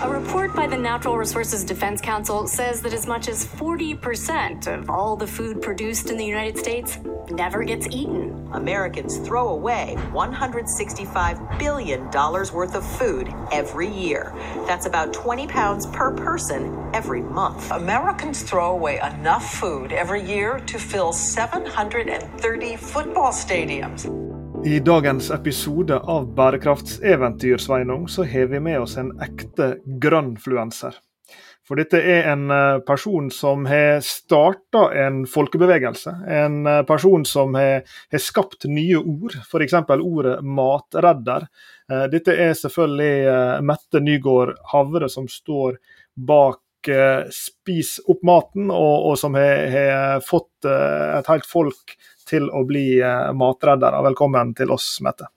A report by the Natural Resources Defense Council says that as much as 40% of all the food produced in the United States never gets eaten. Americans throw away $165 billion worth of food every year. That's about 20 pounds per person every month. Americans throw away enough food every year to fill 730 football stadiums. I dagens episode av Bærekraftseventyr Sveinung, så har vi med oss en ekte grønnfluenser. For dette er en eh, person som har starta en folkebevegelse. En eh, person som har, har skapt nye ord, f.eks. ordet 'matredder'. Eh, dette er selvfølgelig Mette Nygård Havre som står bak Spis opp maten, og, og som har, fått et helt folk til å bli matreddere. Velkommen til oss, Mette.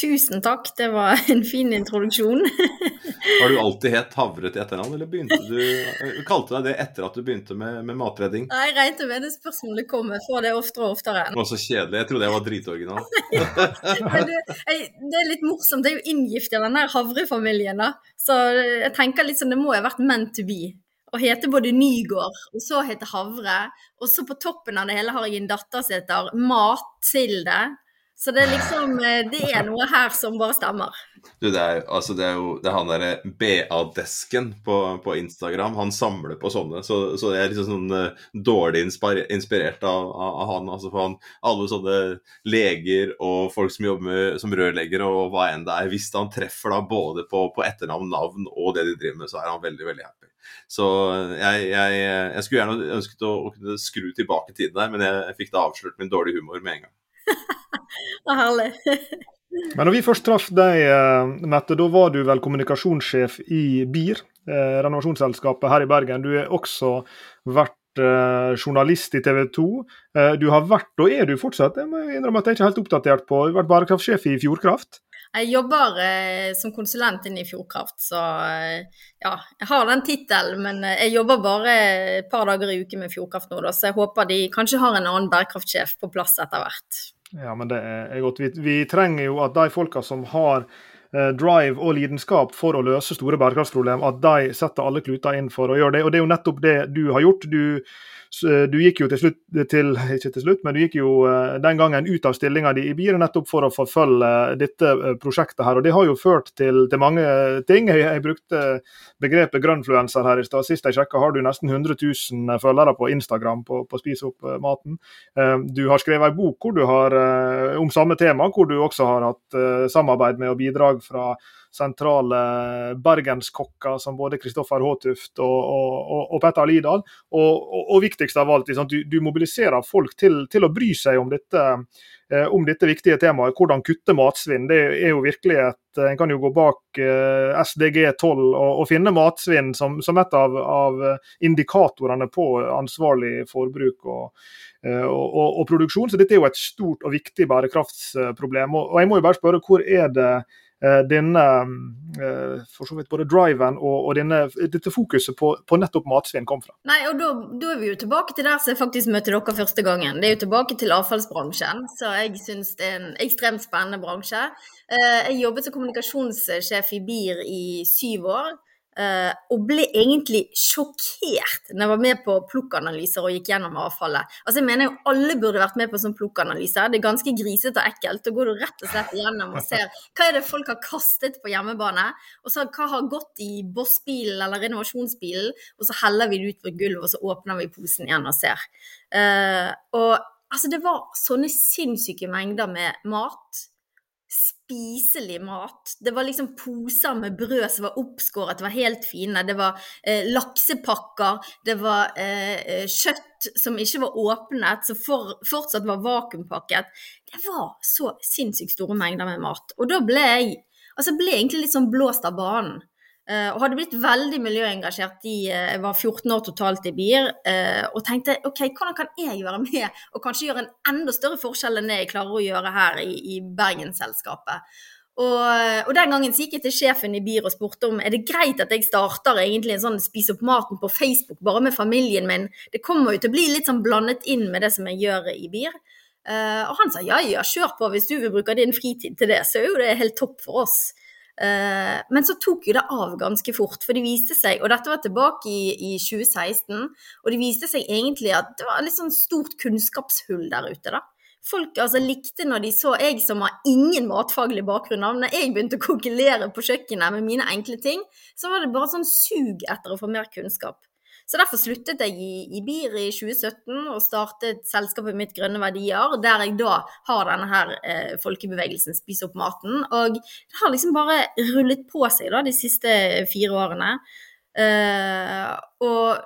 Tusen takk, det var en fin introduksjon. Har du alltid hett Havre til etternavn, eller begynte du, eh, kalte deg det etter at du begynte med, med matredding? Nei, Jeg regnet med det spørsmålet kommer, får det oftere og oftere. Det var så kjedelig, jeg trodde jeg var dritoriginal. det, det, er litt morsomt, det er jo inngift i den der Havre-familien, da. Så jeg tenker litt sånn, det må jo ha vært meant to be. Å heter både Nygård, og så heter Havre. Og så på toppen av det hele har jeg en datter som heter Mathilde. Så det er liksom eh, Det er noe her som bare stemmer. Du, det er, altså, det er jo det er han derre BA-desken på, på, Instagram. Han samler på sånne. Så, så jeg er liksom sånn uh, dårlig inspirert av, av, av, han. Altså for han, alle sånne leger og folk som jobber med, som rørleggere og hva enn det er. Hvis han treffer da både på, på etternavn, navn og det de driver med, så er han veldig, veldig happy. Så jeg, jeg, jeg skulle gjerne ønsket å, å skru tilbake tiden der, men jeg, jeg fikk da avslørt min dårlige humor med en gang. det er herlig. Men når vi først traff deg, eh, Mette, da var du vel kommunikasjonssjef i BIR, eh, renovasjonsselskapet her i Bergen. Du har også vært eh, journalist i TV 2. Du har vært, og er du fortsatt, jeg må innrømme at jeg er ikke helt oppdatert på, du har vært bærekraftsjef i Fjordkraft? Jeg jobber eh, som konsulent inne i Fjordkraft, så eh, ja, jeg har den tittelen. Men jeg jobber bare et par dager i uken med Fjordkraft nå, da, så jeg håper de kanskje har en annen bærekraftsjef på plass etter hvert. Ja, men det er godt. Vi, vi trenger jo at de folka som har eh, drive og lidenskap for å løse store bærekraftsproblem, at de setter alle kluter inn for å gjøre det. Og det er jo nettopp det du har gjort. Du Eh, du gikk jo til slutt til, ikke til slutt, men du gikk jo eh, den gangen ut av stillinga di i BIR nettopp for å forfølge dette eh, prosjektet her. og Det har jo ført til, til mange ting. Jeg, jeg, brukte begrepet grønnfluenser her i stad. Sist jeg sjekka har du nesten 100 000 følgere på Instagram på, på Spis opp maten. Du har skrevet ei bok har, om samme tema, hvor du også har hatt samarbeid med og bidrag fra sentrale bergenskokker som både Kristoffer Håtuft og, og, og, Petter Lidahl. Og, og, viktigst av alt, du, du, mobiliserer folk til, til, å bry seg om dette, eh, om dette viktige temaet. Hvordan kutte matsvinn. Det er jo virkelig et En kan jo gå bak eh, SDG 12 og, finne matsvinn som, som et av, av, indikatorene på ansvarlig forbruk. eh, og, produksjon. Så dette er jo et stort og viktig bærekraftsproblem. Og, jeg må jo bare spørre, hvor er det Eh, denne eh, for så vidt både driven og, og denne, dette fokuset på, på, nettopp matsvinn kom fra. Nei, og da, da, er vi jo tilbake til der som jeg faktisk møtte dere første gangen. Det er jo tilbake til avfallsbransjen, så jeg syns det er en ekstremt spennende bransje. Eh, jeg jobbet som kommunikasjonssjef i BIR i syv år. Uh, og ble egentlig sjokkert når jeg var med på plukkanalyser og gikk gjennom avfallet. Altså jeg mener jo Alle burde vært med på sånn plukkanalyse. Det er ganske grisete og ekkelt. Da går du rett og slett gjennom og ser hva er det folk har kastet på hjemmebane, og så hva har gått i bossbilen eller renovasjonsbilen, og så heller vi det ut på gulvet, og så åpner vi posen igjen og ser. Uh, og altså det var sånne sinnssyke mengder med mat spiselig mat. Det var liksom poser med brød som var oppskåret, var helt fine. Det var eh, laksepakker, det var eh, eh, kjøtt som ikke var åpnet, som for, fortsatt var vakuumpakket. Det var så sinnssykt store mengder med mat. Og da ble jeg, altså ble jeg egentlig litt sånn blåst av banen. Uh, og hadde blitt veldig miljøengasjert i uh, Jeg var 14 år totalt i BIR uh, og tenkte ok, hvordan kan jeg være med og kanskje gjøre en enda større forskjell enn det jeg klarer å gjøre her i, i Bergensselskapet. Og, og, den gangen så gikk jeg til sjefen i BIR og spurte om er det greit at jeg starter egentlig en sånn Spis opp maten på Facebook bare med familien min. Det kommer jo til å bli litt sånn blandet inn med det som jeg gjør i BIR. og han sa ja ja, kjør på hvis du vil bruke din fritid til det, så er jo det helt topp for oss. Eh, men så tok jo det av ganske fort, for det viste seg, og dette var tilbake i, i 2016, og det viste seg egentlig at det var litt sånn stort kunnskapshull der ute, da. Folk altså, likte når de så jeg som har ingen matfaglig bakgrunn, av, når jeg begynte å konkurrere på kjøkkenet med mine enkle ting, så var det bare sånn sug etter å få mer kunnskap. Så derfor sluttet jeg i, i i 2017 og startet selskapet mitt Grønne verdier, der jeg da har denne her eh, folkebevegelsen Spis opp maten. Og det har liksom bare rullet på seg da de siste fire årene. Eh, og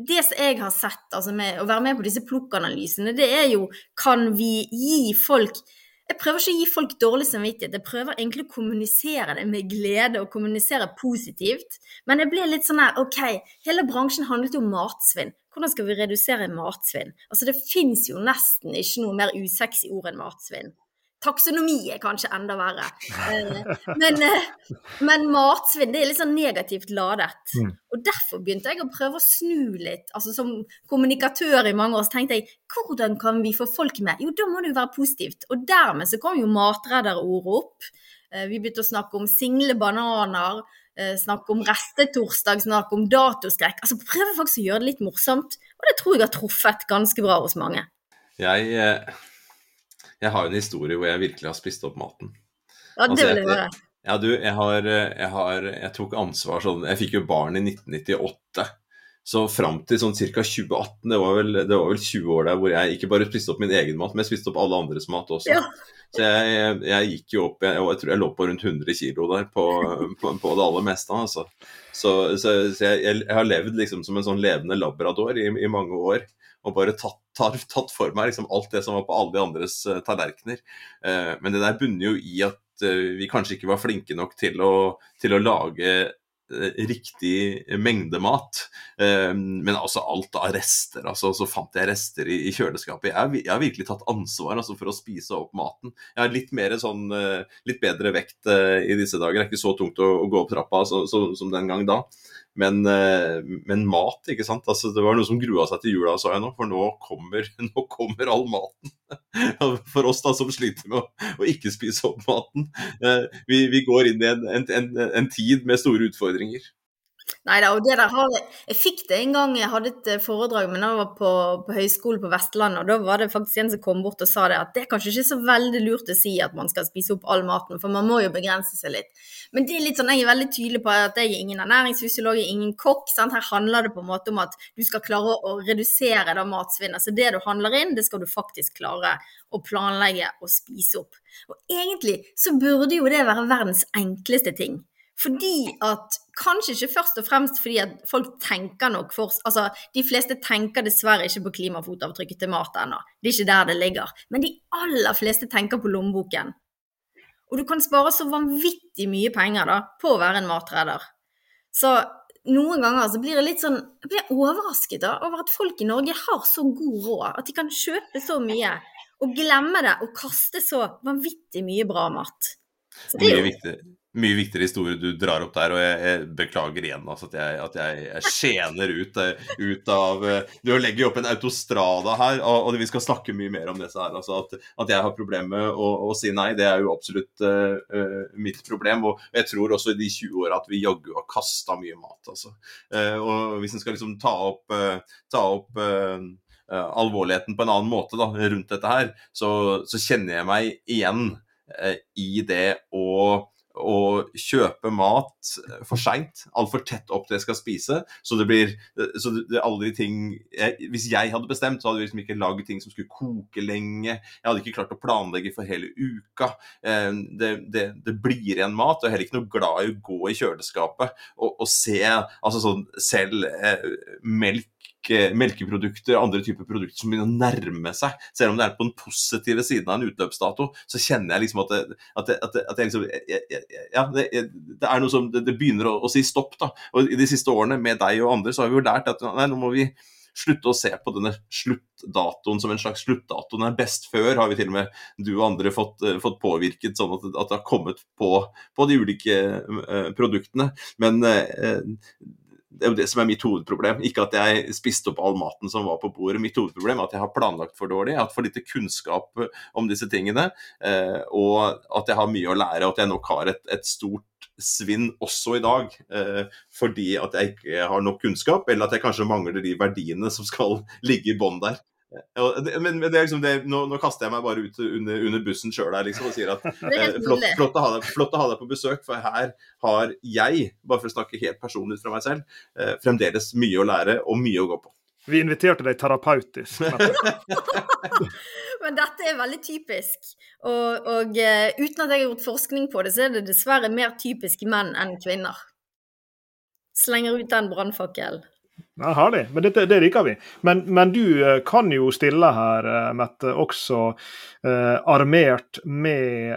det som jeg har sett, altså med å være med på disse plukkanalysene, det er jo kan vi gi folk jeg prøver ikke å gi folk dårlig samvittighet, jeg prøver egentlig å kommunisere det med glede og kommunisere positivt. Men jeg ble litt sånn her OK, hele bransjen handlet jo om matsvinn. Hvordan skal vi redusere matsvinn? Altså det fins jo nesten ikke noe mer usexy ord enn matsvinn. Taksonomi er kanskje enda verre. Eh, men, eh, men, matsvinn det er litt sånn negativt ladet. Mm. Og derfor begynte jeg å prøve å snu litt. Altså Som kommunikatør i mange år så tenkte jeg hvordan kan vi få folk med? Jo, da må det jo være positivt. Og dermed så kom jo matredderordet opp. Eh, vi begynte å snakke om single bananer, snakke om restetorsdag, snakke om datoskrekk. Altså prøve faktisk å gjøre det litt morsomt. Og det tror jeg har truffet ganske bra hos mange. Jeg jeg har jo en historie hvor jeg virkelig har spist opp maten. Ja, det altså, vil jeg høre. Ja, du, jeg har, jeg har Jeg tok ansvar sånn Jeg fikk jo barn i 1998. Så fram til sånn ca. 2018, det var, vel, det var, vel, 20 år der hvor jeg ikke bare spiste opp min egen mat, men jeg spiste opp alle andres mat også. Ja. Så jeg, jeg, jeg, gikk jo opp jeg, jeg, tror jeg lå på rundt 100 kg der på, på, på, det aller meste. altså. Så, så, så jeg, har levd liksom som en sånn levende labrador i, i mange år og bare tatt, tar, tatt for meg liksom alt det som var på alle de andres uh, tallerkener. Uh, men det der bunner jo i at uh, vi kanskje ikke var flinke nok til å, til å lage riktig mengde mat. Men altså alt av rester. altså Så fant jeg rester i, kjøleskapet. Jeg jeg har, virkelig tatt ansvar altså, for å spise opp maten. Jeg har litt, mer sånn, litt bedre vekt i disse dager. Det er ikke så tungt å, å gå opp trappa så, så, som den gang da. Men, eh, men, mat, ikke sant. Altså, det var noe som grua seg til jula, sa jeg nå. For nå kommer, nå kommer all maten. For oss da som sliter med å, å ikke spise opp maten. Eh, vi, vi går inn i en, en, en, en tid med store utfordringer. Nei da, og det der har jeg Jeg fikk det en gang jeg hadde et eh, foredrag, men det var på, på høyskolen på Vestlandet, og da var det faktisk en som kom bort og sa det at det er kanskje ikke så veldig lurt å si at man skal spise opp all maten, for man må jo begrense seg litt. Men det er litt sånn, jeg er veldig tydelig på at jeg er ingen ernæringsfysiolog, jeg er ingen kokk. sant? Her handler det på en måte om at du skal klare å redusere da matsvinnet. Så det du handler inn, det skal du faktisk klare å planlegge og spise opp. Og egentlig så burde jo det være verdens enkleste ting. Fordi at Kanskje ikke først og fremst fordi at folk tenker nok for Altså, de fleste tenker dessverre ikke på klimafotavtrykket til mat ennå. Det er ikke der det ligger. Men de aller fleste tenker på lommeboken. Og du kan spare så vanvittig mye penger da, på å være en matredder. Så noen ganger så blir jeg litt sånn jeg blir overrasket da, over at folk i Norge har så god råd. At de kan kjøpe så mye og glemme det og kaste så vanvittig mye bra mat. Så det er jo... Mye viktigere historie du drar opp der, og jeg, jeg beklager igjen altså, at, jeg, at jeg, jeg skjener ut, eh, ut, av eh, Du legger jo opp en autostrada her, og, og, vi skal snakke mye mer om disse her. Altså, at, at, jeg har problemer med å, å, si nei, det er jo absolutt uh, mitt problem. Og jeg tror også i de 20 åra at vi jaggu har kasta mye mat, altså. Uh, og hvis en skal liksom ta opp, uh, ta opp alvorligheten på en annen måte da, rundt dette her, så, så kjenner jeg meg igjen i det å å kjøpe mat for seint, altfor tett opp til jeg skal spise. Så det blir så det, alle de ting jeg, Hvis jeg hadde bestemt, så hadde vi liksom ikke lagd ting som skulle koke lenge. Jeg hadde ikke klart å planlegge for hele uka. Eh, det, det, det blir igjen mat. Og jeg er heller ikke noe glad i å gå i kjøleskapet og, og se altså sånn selv eh, melk melkeprodukter andre typer produkter som begynner å nærme seg. Selv om det er på den positive siden av en utløpsdato, så kjenner jeg liksom at det, at det, at det, at liksom Ja, det, er noe som Det, begynner å, å, si stopp, da. Og i de siste årene, med deg og andre, så har vi jo lært at nei, nå må vi slutte å se på denne sluttdatoen som en slags sluttdato. Den er best før, har vi til og med du og andre fått, fått påvirket, sånn at, at, det har kommet på, på de ulike uh, produktene. Men uh, det er jo det som er mitt hovedproblem. Ikke at jeg spiste opp all maten som var på bordet. Mitt hovedproblem er at jeg har planlagt for dårlig, jeg har hatt for lite kunnskap om disse tingene. Eh, og at jeg har mye å lære, og at jeg nok har et, et stort svinn også i dag. Eh, fordi at jeg ikke har nok kunnskap, eller at jeg kanskje mangler de verdiene som skal ligge i bånn der. Men, men liksom det, nå, nå, kaster jeg meg bare ut under, under bussen sjøl liksom, og sier at eh, flott, flott, å deg, flott, å ha deg, på besøk, for her har jeg, bare for å snakke helt personlig fra meg selv, eh, fremdeles mye å lære og mye å gå på. Vi inviterte deg terapeutisk. Men dette er veldig typisk. Og, og uh, uten at jeg har gjort forskning på det, så er det dessverre mer typisk menn enn kvinner. Slenger ut den brannfakkelen. Ja, Herlig. Men dette, det liker vi. Men, men, du uh, kan jo stille her, uh, Mette, også armert med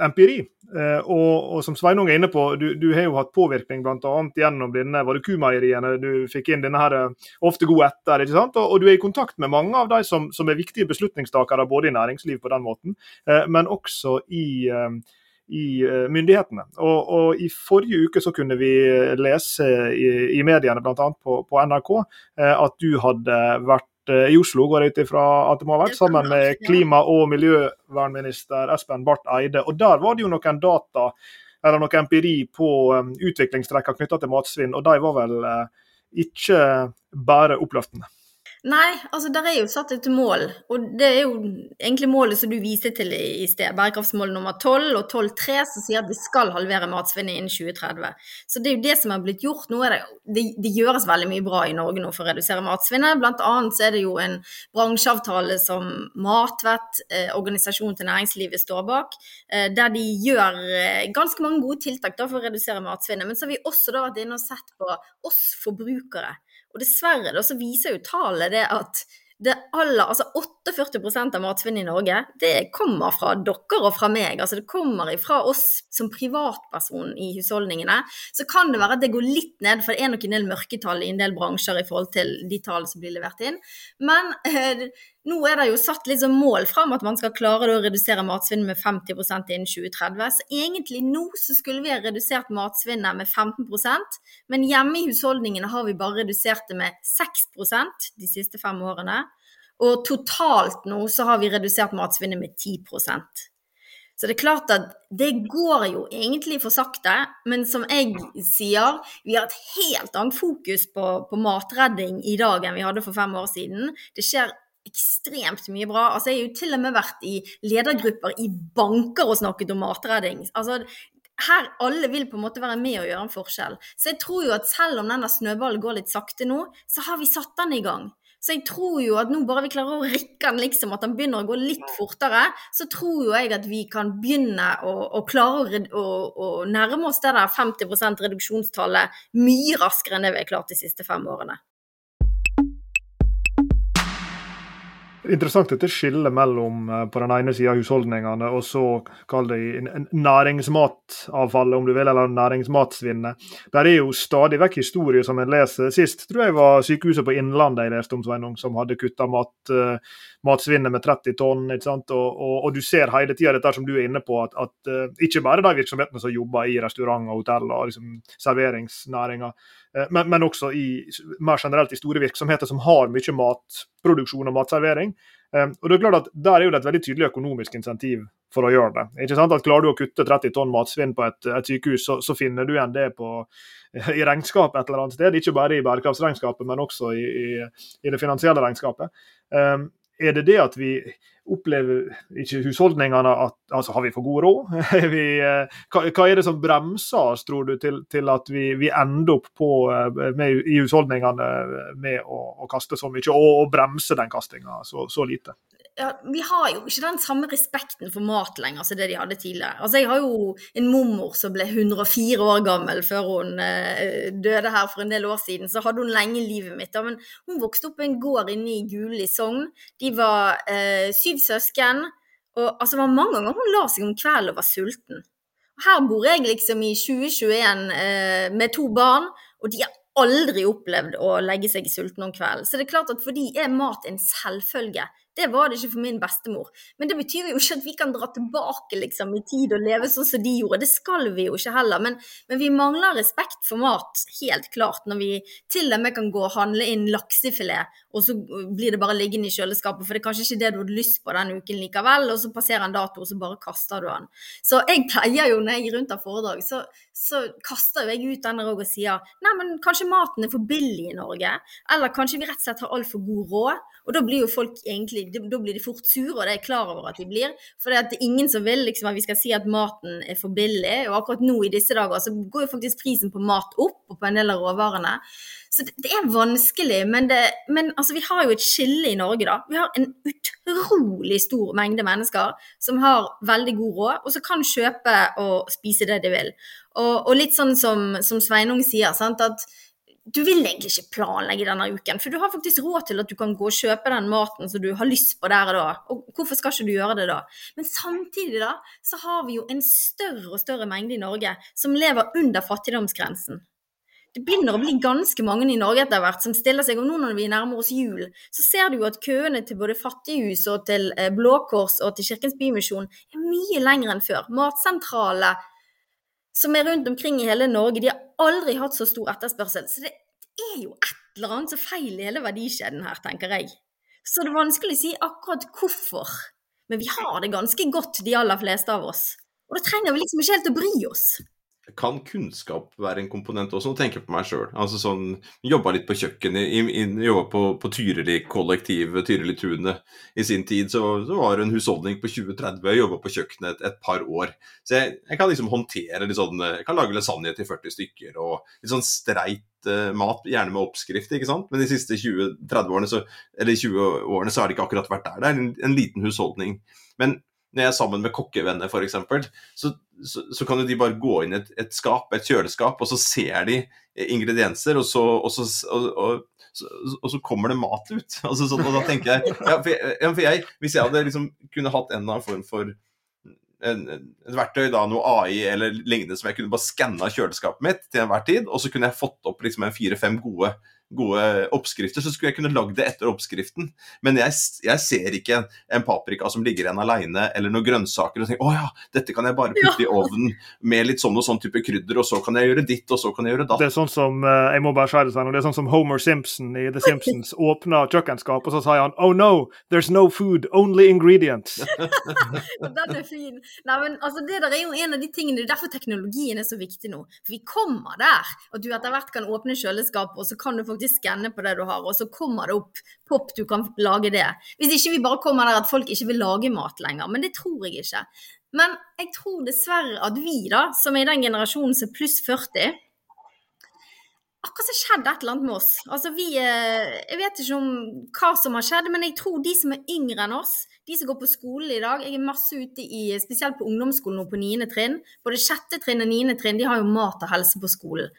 empiri. Eh, og, og, som Sveinung er inne på, du, du har jo hatt påvirkning bl.a. gjennom denne var det kumeieriene du fikk inn denne her, uh, ofte god etter. ikke sant? Og, og, du er i kontakt med mange av de som, som er viktige beslutningstakere både i næringsliv på den måten, men også i, i myndighetene. Og, og, I forrige uke så kunne vi lese i, i mediene, bl.a. På, på NRK, at du hadde vært Eh, i Oslo, går jeg ut ifra at det må ha vært, sammen med klima- og miljøvernminister Espen Barth Eide. Og Der var det jo noen data eller noe empiri på utviklingstrekkene knytta til matsvinn, og de var vel ikke bare oppløftende. Nei, altså der er jo satt et mål, og det er jo egentlig målet som du viste til i sted. Bærekraftsmål nummer 12 og 12.3 som sier at vi skal halvere matsvinnet innen 2030. Så det er jo det som er blitt gjort. Nå det, det, det gjøres veldig mye bra i Norge nå for å redusere matsvinnet. Blant annet så er det jo en bransjeavtale som Matvett, eh, organisasjonen til næringslivet, står bak, eh, der de gjør eh, ganske mange gode tiltak da, for å redusere matsvinnet. Men så har vi også da vært inne og sett på oss forbrukere. Og dessverre da, så viser jo tallet det at det aller, altså 48% av matsvinnet i Norge det kommer fra dere og fra meg. altså Det kommer fra oss som privatperson i husholdningene. Så kan det være at det går litt ned, for det er nok en del mørketall i en del bransjer i forhold til de tallene som blir levert inn. Men eh, nå er det jo satt litt som mål fram at man skal klare å redusere matsvinnet med 50 innen 2030. Så egentlig nå så skulle vi ha redusert matsvinnet med 15% men hjemme i husholdningene har vi bare redusert det med 6% de siste fem årene. Og totalt nå så har vi redusert matsvinnet med 10% så det er klart at det går jo egentlig for sakte, men som jeg sier, vi har et helt annet fokus på, på matredding i dag enn vi hadde for fem år siden. Det skjer ekstremt mye bra. Altså, jeg har jo til og med vært i ledergrupper i banker og snakket om matredding. Altså, her alle vil på en måte være med og gjøre en forskjell. Så jeg tror jo at selv om denne snøballen går litt sakte nå, så har vi satt den i gang. Så jeg tror jo at nå bare vi klarer å rikke den liksom, at den begynner å gå litt fortere, så tror jo jeg at vi kan begynne å, å klare å, å, nærme oss det der 50 reduksjonstallet mye raskere enn det vi har klart de siste fem årene. Interessant dette skillet mellom eh, på den ene sida husholdningene og så kall det næringsmatavfallet, om du vil, eller næringsmatsvinnet. Der er jo stadig vekk historier som en leser. Sist tror jeg var sykehuset på Innlandet jeg leste om, Sveinung, som hadde kutta mat, uh, matsvinnet med 30 tonn. ikke sant? Og, og, og du ser hele tida dette som du er inne på, at, at uh, ikke bare de virksomhetene som jobber i restaurant og hotell og liksom, serveringsnæringa, men, men, også i, mer generelt i store virksomheter som har mye matproduksjon og matservering. Um, og det er klart at Der er det et veldig tydelig økonomisk insentiv for å gjøre det. Ikke sant? At Klarer du å kutte 30 tonn matsvinn på et, et sykehus, så, så, finner du igjen det på, i regnskapet et eller annet sted. Ikke bare i bærekraftsregnskapet, men også i, i, i det finansielle regnskapet. Um, er det det at vi opplever ikke husholdningene at altså Har vi for god råd? vi, eh, hva, hva, er det som bremser oss, tror du, til, til at vi, vi, ender opp på, eh, med, i husholdningene med å, å, kaste så mye, og, og bremse den kastinga så, så, lite? Ja, vi har jo ikke den samme respekten for mat lenger som det de hadde tidligere. Altså, Jeg har jo en mormor som ble 104 år gammel før hun eh, døde her for en del år siden. Så hadde hun lenge livet mitt. Da. Men hun vokste opp på en gård inne i Guli Sogn. De var eh, syv søsken. Og altså, det var mange ganger hun la seg om kvelden og var sulten. Og her bor jeg liksom i 2021 eh, med to barn, og de har aldri opplevd å legge seg sulten om kvelden. Så det er klart at for de er mat en selvfølge. Det var det ikke for min bestemor. Men det betyr jo ikke at vi kan dra tilbake liksom, i tid og leve sånn som de gjorde. Det skal vi jo ikke heller. Men, men, vi mangler respekt for mat, helt klart, når vi til og med kan gå og handle inn laksefilet og så blir det bare liggende i kjøleskapet, for det er kanskje ikke det du hadde lyst på den uken likevel, og så passerer en dato, og så bare kaster du den. Så jeg pleier jo, når jeg er rundt av foredrag, så, så kaster jo jeg ut den og sier nei, men kanskje maten er for billig i Norge, eller kanskje vi rett og slett har altfor god råd. Og da blir jo folk egentlig, da blir de fort sure, og det er jeg klar over at de blir. For det er ingen som vil liksom, at vi skal si at maten er for billig. Og akkurat nå i disse dager så går jo faktisk prisen på mat opp, og på en del av råvarene. Så det, det er vanskelig, men, det, men altså, vi har jo et skille i Norge, da. Vi har en utrolig stor mengde mennesker som har veldig god råd, og som kan kjøpe og spise det de vil. Og, og litt sånn som, som Sveinung sier, sant, at du vil egentlig ikke planlegge denne uken, for du har faktisk råd til at du kan gå og kjøpe den maten som du har lyst på der og da. Og hvorfor skal ikke du gjøre det da? Men samtidig da, så har vi jo en større og større mengde i Norge som lever under fattigdomsgrensen. Det begynner å bli ganske mange i Norge etter hvert som stiller seg, og nå når vi nærmer oss jul, så ser du jo at køene til både Fattighus og til eh, Blå Kors og til Kirkens Bymisjon er mye lengre enn før. Matsentraler som er rundt omkring i hele Norge, de har aldri hatt så stor etterspørsel. Så det er jo et eller annet som feil i hele verdikjeden her, tenker jeg. Så det er vanskelig å si akkurat hvorfor. Men vi har det ganske godt, de aller fleste av oss. Og da trenger vi liksom ikke helt å bry oss. Kan kunnskap være en komponent også? Nå tenker jeg på meg sjøl. Altså sånn, jobba litt på kjøkkenet, jobba på, på Tyrili kollektiv, Tyrili tunet. I sin tid så, så, var det en husholdning på 20-30, jeg jobba på kjøkkenet et, et, par år. Så jeg, jeg, kan liksom håndtere litt sånn Jeg kan lage lasagne til 40 stykker og litt sånn streit uh, mat, gjerne med oppskrift, ikke sant. Men de siste 20-30 årene, så, eller 20 årene så har det ikke akkurat vært der. Det er en, en liten husholdning. Men når jeg er sammen med kokkevenner f.eks., så, så, så kan jo de bare gå inn i et, et, skap, et kjøleskap, og så ser de ingredienser, og så, og så, og, og så kommer det mat ut. Altså, sånn, og da tenker jeg, ja, for jeg, ja, for jeg Hvis jeg hadde liksom kunne hatt en eller annen form for et verktøy, da, noe AI eller lignende, som jeg kunne bare skanna kjøleskapet mitt til enhver tid, og så kunne jeg fått opp liksom en fire-fem gode gode oppskrifter, så skulle jeg kunne lagd det etter oppskriften. Men jeg, jeg ser ikke en, en, paprika som ligger igjen aleine, eller noen grønnsaker og tenker å ja, dette kan jeg bare putte ja. i ovnen med litt sånn og sånn type krydder, og så kan jeg gjøre ditt, og så kan jeg gjøre datt. Det er sånn som eh, jeg må bare skjære det sånn, det er sånn som Homer Simpson i The Simpsons åpna kjøkkenskapet, og så sier han oh no, there's no food, only ingredients. Den er fin. Nei, men altså, Det der er jo en av de tingene, det er derfor teknologien er så viktig nå. For vi kommer der at du etter hvert kan åpne kjøleskapet, og så kan du faktisk faktisk skanne på det du har, og så kommer det opp pop, du kan lage det. Hvis ikke vi bare kommer der at folk ikke vil lage mat lenger. Men det tror jeg ikke. Men jeg tror dessverre at vi, da, som er i den generasjonen som er pluss 40 Akkurat som skjedde et eller annet med oss. Altså vi, eh, Jeg vet ikke om hva som har skjedd, men jeg tror de som er yngre enn oss, de som går på skolen i dag Jeg er masse ute i, spesielt på ungdomsskolen og på 9. trinn. Både sjette trinn og 9. trinn de har jo mat og helse på skolen.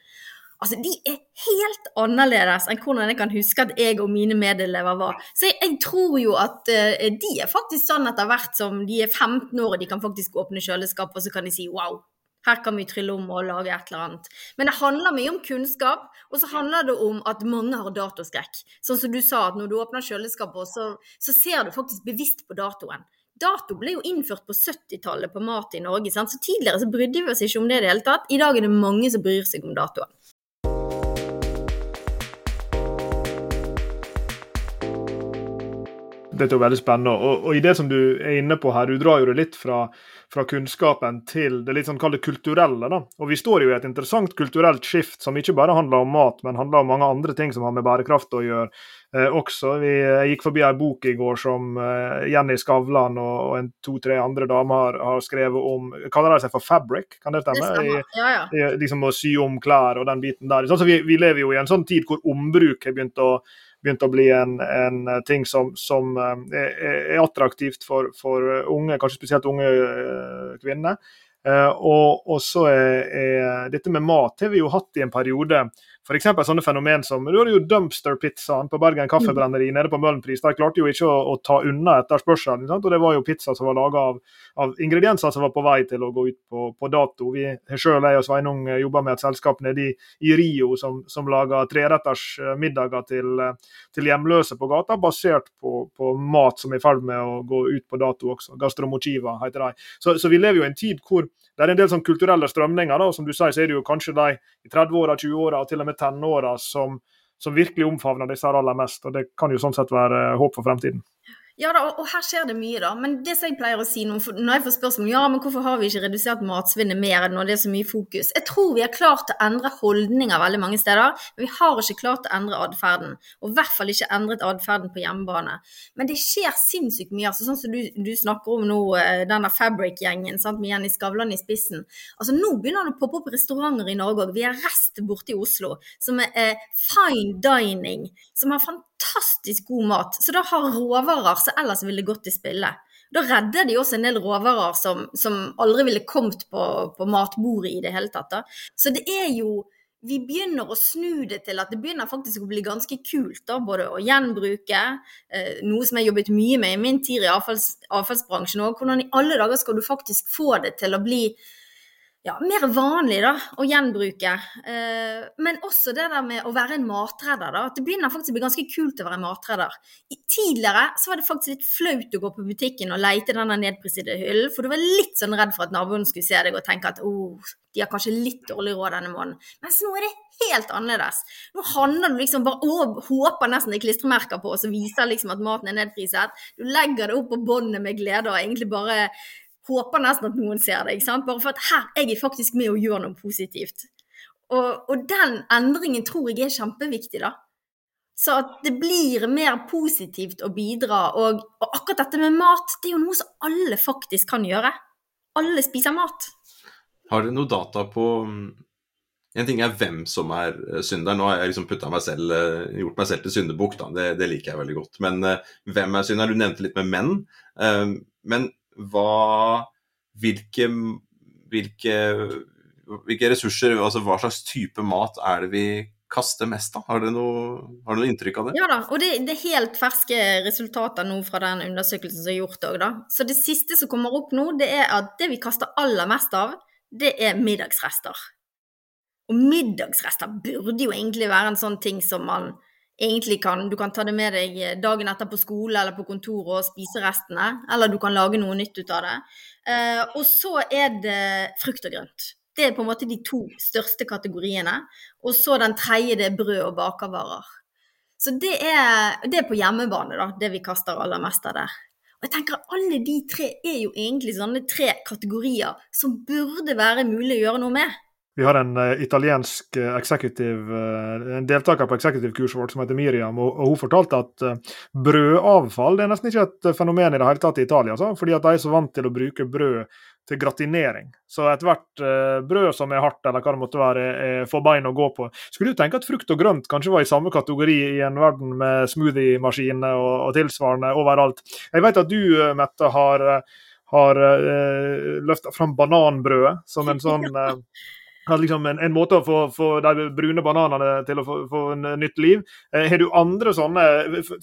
Altså, De er helt annerledes enn hvordan jeg kan huske at jeg og mine medelever var. Så jeg, jeg tror jo at uh, de er faktisk sånn etter hvert som de er 15 år og de kan faktisk åpne kjøleskap, og så kan de si wow, her kan vi trylle om og lage et eller annet. Men det handler mye om kunnskap, og så handler det om at mange har datoskrekk. Sånn som du sa, at når du åpner kjøleskapet, så, så ser du faktisk bevisst på datoen. Dato ble jo innført på 70-tallet på mat i Norge. Sant? Så Tidligere så brydde vi oss ikke om det i det hele tatt. I dag er det mange som bryr seg om datoen. Dette er jo veldig spennende. Og, og, i det som du er inne på her, du drar jo det litt fra, fra kunnskapen til det litt sånn det kulturelle. da. Og vi står jo i et interessant kulturelt skift som ikke bare handler om mat, men handler om mange andre ting som har med bærekraft å gjøre eh, også. Vi, jeg gikk forbi ei bok i går som eh, Jenny Skavlan og, og to-tre andre damer har, har, skrevet om Kaller de seg for fabric? Kan det stemme? Det ja, ja. I, liksom å sy om klær og den biten der. Sånn, så vi, vi lever jo i en sånn tid hvor ombruk har begynt å begynt å bli en, en ting som, som eh, er, er, attraktivt for, for, unge, kanskje spesielt unge eh, kvinner. Og, og, så er, er, dette med mat har vi jo hatt i en periode F.eks. sånne fenomen som Du hadde jo dumpster-pizzaen på Bergen Kaffebrenneri nede på Møhlenpris. De klarte jo ikke å, å ta unna etterspørselen. Og det var jo pizza som var laga av, av, ingredienser som var på vei til å gå ut på, på dato. Vi sjøl, jeg og Sveinung, jobber med et selskap nede i, i Rio som, som lager treretters eh, middager til, eh, til, hjemløse på gata, basert på, på, mat som er i ferd med å gå ut på dato også. Gastromochiva heter de. Så, så vi lever jo i en tid hvor det er en del sånn kulturelle strømninger. da, og Som du sier, så er det jo kanskje de i 30-åra, 20-åra og til og med tenåra som, som virkelig omfavner disse aller mest. og Det kan jo sånn sett være håp for fremtiden. Ja da, og her skjer det mye, da. Men det som jeg pleier å si når jeg får spørsmål ja, men hvorfor har vi ikke redusert matsvinnet mer når det er så mye fokus? Jeg tror vi har klart å endre holdninger veldig mange steder, men vi har ikke klart å endre atferden. Og i hvert fall ikke endret atferden på hjemmebane. Men det skjer sinnssykt mye. altså Sånn som du, du snakker om nå, eh, denne Fabric-gjengen med Jenny Skavlan i spissen. Altså Nå begynner det å poppe opp restauranter i Norge òg. Vi har Rest borte i Oslo, som er eh, fine dining, som har fantastisk fantastisk god mat, så da har råvarer som ellers ville gått i spille. Da redder de også en del råvarer som, som aldri ville kommet på, på, matbordet i det hele tatt. Da. Så det er jo Vi begynner å snu det til at det begynner faktisk å bli ganske kult, da, både å gjenbruke, eh, noe som jeg jobbet mye med i min tid i avfalls, avfallsbransjen òg. Hvordan i alle dager skal du faktisk få det til å bli ja, mer vanlig da, å gjenbruke. Eh, men også det der med å være en matredder. da, at Det begynner faktisk å bli ganske kult å være matredder. I, tidligere så var det faktisk litt flaut å gå på butikken og leite denne nedprisede hyllen, for du var litt sånn redd for at naboen skulle se deg og tenke at oh, de har kanskje litt dårlig råd denne måneden. Mens nå er det helt annerledes. Nå handler du liksom bare og håper nesten det er klistremerker på, og så viser liksom at maten er nedpriset. Du legger det opp på båndet med glede og egentlig bare håper nesten at noen ser det. ikke sant? Bare for at her jeg er faktisk med å gjøre noe positivt. Og, og, den endringen tror jeg er kjempeviktig, da. Så at det blir mer positivt å bidra. Og, og, akkurat dette med mat, det er jo noe som alle faktisk kan gjøre. Alle spiser mat. Har dere noe data på mm, En ting er hvem som er synder. synderen. Nå har jeg liksom meg selv, eh, gjort meg selv til syndebukk, da. Det, det, liker jeg veldig godt. Men uh, hvem er synderen? Du nevnte litt med menn. Men hva hvilke, hvilke, hvilke, ressurser, altså hva slags type mat er det vi kaster mest av? Har du noe, noe inntrykk av det? Ja da, og det, det, er helt ferske resultater nå fra den undersøkelsen som er gjort òg, da. Så det siste som kommer opp nå, det er at det vi kaster aller mest av, det er middagsrester. Og middagsrester burde jo egentlig være en sånn ting som man egentlig kan Du kan ta det med deg dagen etter på skole eller på kontoret og spise restene, eller du kan lage noe nytt ut av det. Eh, og så er det frukt og grønt. Det er på en måte de to største kategoriene. Og så den tredje, det er brød og bakervarer. Så det er, det er på hjemmebane, da, det vi kaster aller mest av der. Og jeg tenker Alle de tre er jo egentlig sånne tre kategorier som burde være mulig å gjøre noe med. Vi har en uh, italiensk uh, uh, en deltaker på executive-kurset vårt som heter Miriam, og, og hun fortalte at brødavfall det er nesten ikke et fenomen i det hele tatt i Italia. Så, fordi at de er så vant til å bruke brød til gratinering. Så ethvert brød som er hardt, eller hva det måtte være, får bein å gå på. Skulle du tenke at frukt og grønt kanskje var i samme kategori i en verden med smoothie-maskiner og, og, tilsvarende overalt? Jeg vet at du, Mette, har, har løfta fram bananbrødet som en sånn liksom en, en, måte å få, få, de brune bananene til å få, få en nytt liv. Eh, har du andre sånne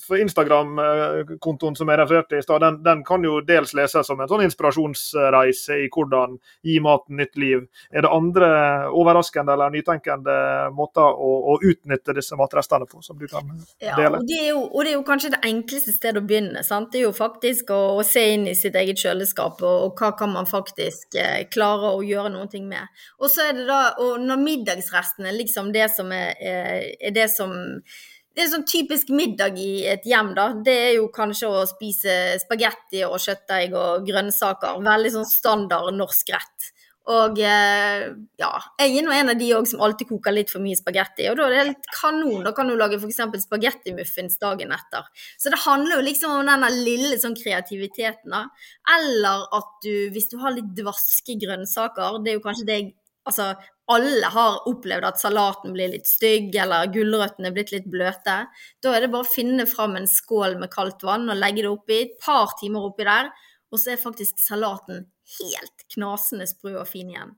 For Instagram-kontoen som jeg refererte i stad, den, den, kan jo dels leses som en sånn inspirasjonsreise i hvordan gi maten nytt liv. Er det andre overraskende eller nytenkende måter å, å utnytte disse matrestene på, som du kan dele? Ja, og det, jo, og det er jo, kanskje det enkleste stedet å begynne. Sant? Det er jo faktisk å, å se inn i sitt eget kjøleskap, og, og hva kan man faktisk eh, klare å gjøre noe med. Og så er det da da, og når middagsresten er liksom det som er, er det som det er sånn typisk middag i et hjem, da. Det er jo kanskje å spise spagetti og kjøttdeig og grønnsaker. Veldig sånn standard norsk rett. Og eh, ja, jeg er nå en av de òg som alltid koker litt for mye spagetti. Og da er det helt kanon. Da kan du lage f.eks. spagettimuffins dagen etter. Så det handler jo liksom om denne lille sånn kreativiteten, da. Eller at du, hvis du har litt dvaske grønnsaker, det er jo kanskje det jeg Altså, alle har opplevd at salaten blir litt stygg, eller gulrøttene er blitt litt bløte. Da er det bare å finne fram en skål med kaldt vann og legge det oppi, et par timer oppi der, og så er faktisk salaten helt knasende sprø og fin igjen.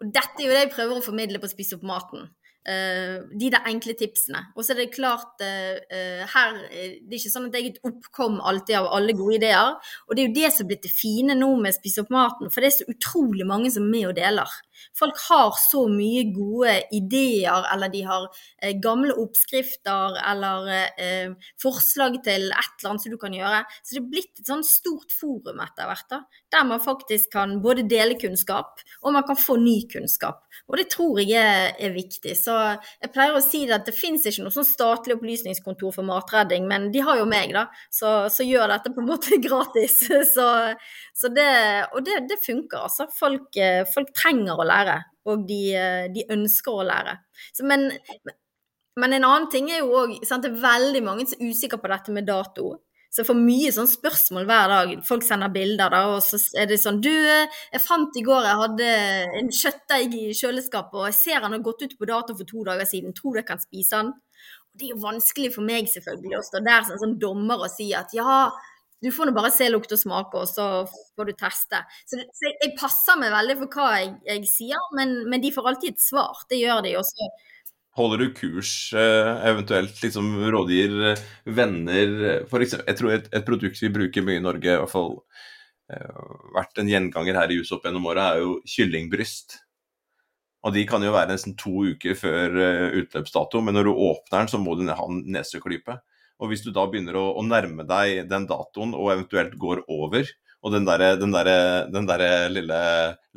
Og dette er jo det jeg prøver å formidle på Spis opp maten. Uh, de der enkle tipsene. Og så er det klart uh, uh, her Det er ikke sånn at jeg er et oppkom alltid av alle gode ideer. Og det er jo det som er blitt det fine nå med Spis opp maten, for det er så utrolig mange som er med og deler. Folk har så mye gode ideer, eller de har eh, gamle oppskrifter eller eh, forslag til et eller annet som du kan gjøre. Så det er blitt et sånn stort forum etter hvert, da, der man faktisk kan både dele kunnskap, og man kan få ny kunnskap. Og det tror jeg er, er viktig. Så jeg pleier å si at det fins ikke noe sånn statlig opplysningskontor for matredding, men de har jo meg, da, så, så gjør dette på en måte gratis. Så, så det, og det, det funker, altså. Folk, folk, trenger å lære, og de, de ønsker å lære. Så, men, men en annen ting er jo òg Det er veldig mange som er usikre på dette med dato. Så jeg får mye sånn spørsmål hver dag. Folk sender bilder, da, og så er det sånn Du, jeg fant i går jeg hadde en kjøttdeig i kjøleskapet, og jeg ser han har gått ut på dato for to dager siden. Tror du jeg kan spise han? Det er jo vanskelig for meg selvfølgelig å stå der som sånn dommer og si at ja, du får nå bare se, lukt og smak, og så får du teste. Så, så jeg, passer meg veldig for hva jeg, jeg sier, men, men, de får alltid et svar. Det gjør de også. Holder du kurs, eh, eventuelt liksom rådgir eh, venner for eksempel, Jeg tror et, et, produkt vi bruker mye i Norge, i hvert fall uh, vært en gjenganger her i huset gjennom året, er jo kyllingbryst. Og de kan jo være nesten to uker før utløpsdato, men når du åpner den, så må du ha en neseklype. Og hvis du da begynner å, å nærme deg den datoen og eventuelt går over, og den der, der, der lille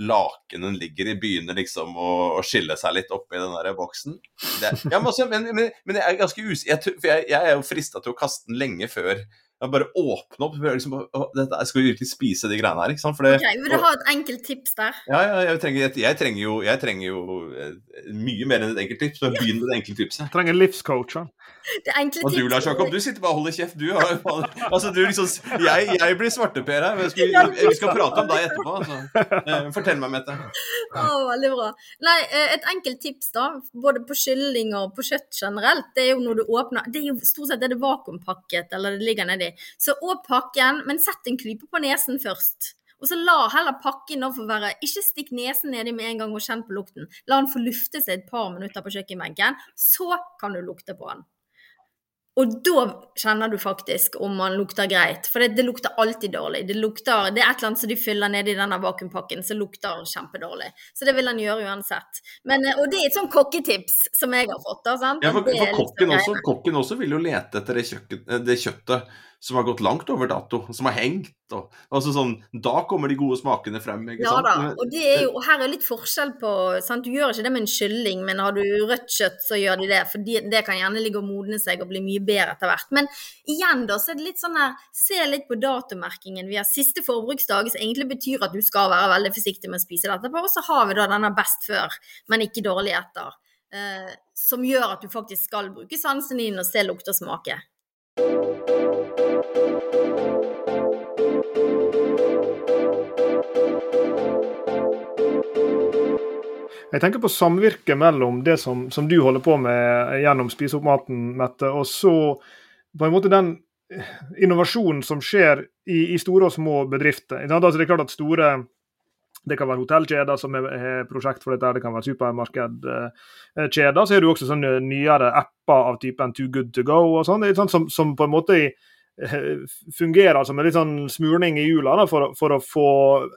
lakenen ligger i begynner liksom å, å skille seg litt oppi den der boksen. Det, ja, men, også, men, men, men, jeg er ganske usikker, for jeg, jeg, er jo frista til å kaste den lenge før jeg bare åpne opp. Liksom, å, dette, jeg skal virkelig spise de greiene her. ikke sant? Det, okay, vil du ha et enkelt tips der? Ja, ja jeg, trenger, jeg, jeg, trenger jo, jeg trenger jo eh, mye mer enn et enkelt tips. Så begynn med det enkle tipset. Jeg trenger livscoach. Og du Lars Jakob, du sitter bare og holder kjeft. Du, altså, du liksom, jeg, jeg blir svarteper her. Vi skal, vi skal prate om deg etterpå. Altså. Eh, fortell meg, Mette. Å, veldig bra. Nei, eh, et enkelt tips, da, både på kylling og på kjøtt generelt, det er jo når du åpner Det er jo stort sett er det vakuumpakket, eller det ligger nedi. Så åp pakken, men sett en klype på nesen først. Og så la heller pakken få være Ikke stikk nesen nedi med en gang og kjenn på lukten. La den få lufte seg et par minutter på kjøkkenbenken. Så kan du lukte på den. Og da kjenner du faktisk om man lukter greit. For det, det lukter alltid dårlig. Det, lukter, det, er et eller annet som de fyller nedi denne vakuumpakken som lukter kjempedårlig. Så det vil han gjøre uansett. Men, og det er et sånn kokketips som jeg har fått. Da, ja, for, for kokken, også, kokken, også, vil jo lete etter det, kjøkken, det kjøttet som har gått langt over dato, som har hengt. Og, altså sånn, da kommer de gode smakene frem. ikke ja, sant? Da. Og, det er jo, og her er litt forskjell på sant? Du gjør ikke det med en kylling, men har du rødt kjøtt, så gjør de det. For de, det kan gjerne ligge og modne seg og bli mye bedre etter hvert. Men igjen, da, så er det litt sånn her Se litt på datomerkingen. Vi har siste forbruksdag, som egentlig betyr at du skal være veldig forsiktig med å spise dette. Og så har vi da denne best før, men ikke dårlig etter. Eh, som gjør at du faktisk skal bruke sansen din og se, lukte og smake. Jeg tenker på samvirket mellom det som, som, du holder på med gjennom Spise opp maten, Mette, og så på en måte den innovasjonen som skjer i, i store og små bedrifter. Altså, det er klart at store det kan være hotellkjeder som har prosjekt for dette, det kan være supermarkedkjeder. Så er det jo også sånne nyere apper av typen Too Good To Go og sånn, som, som på en måte Eh, fungerer som en litt sånn smurning i hjula for, for, å få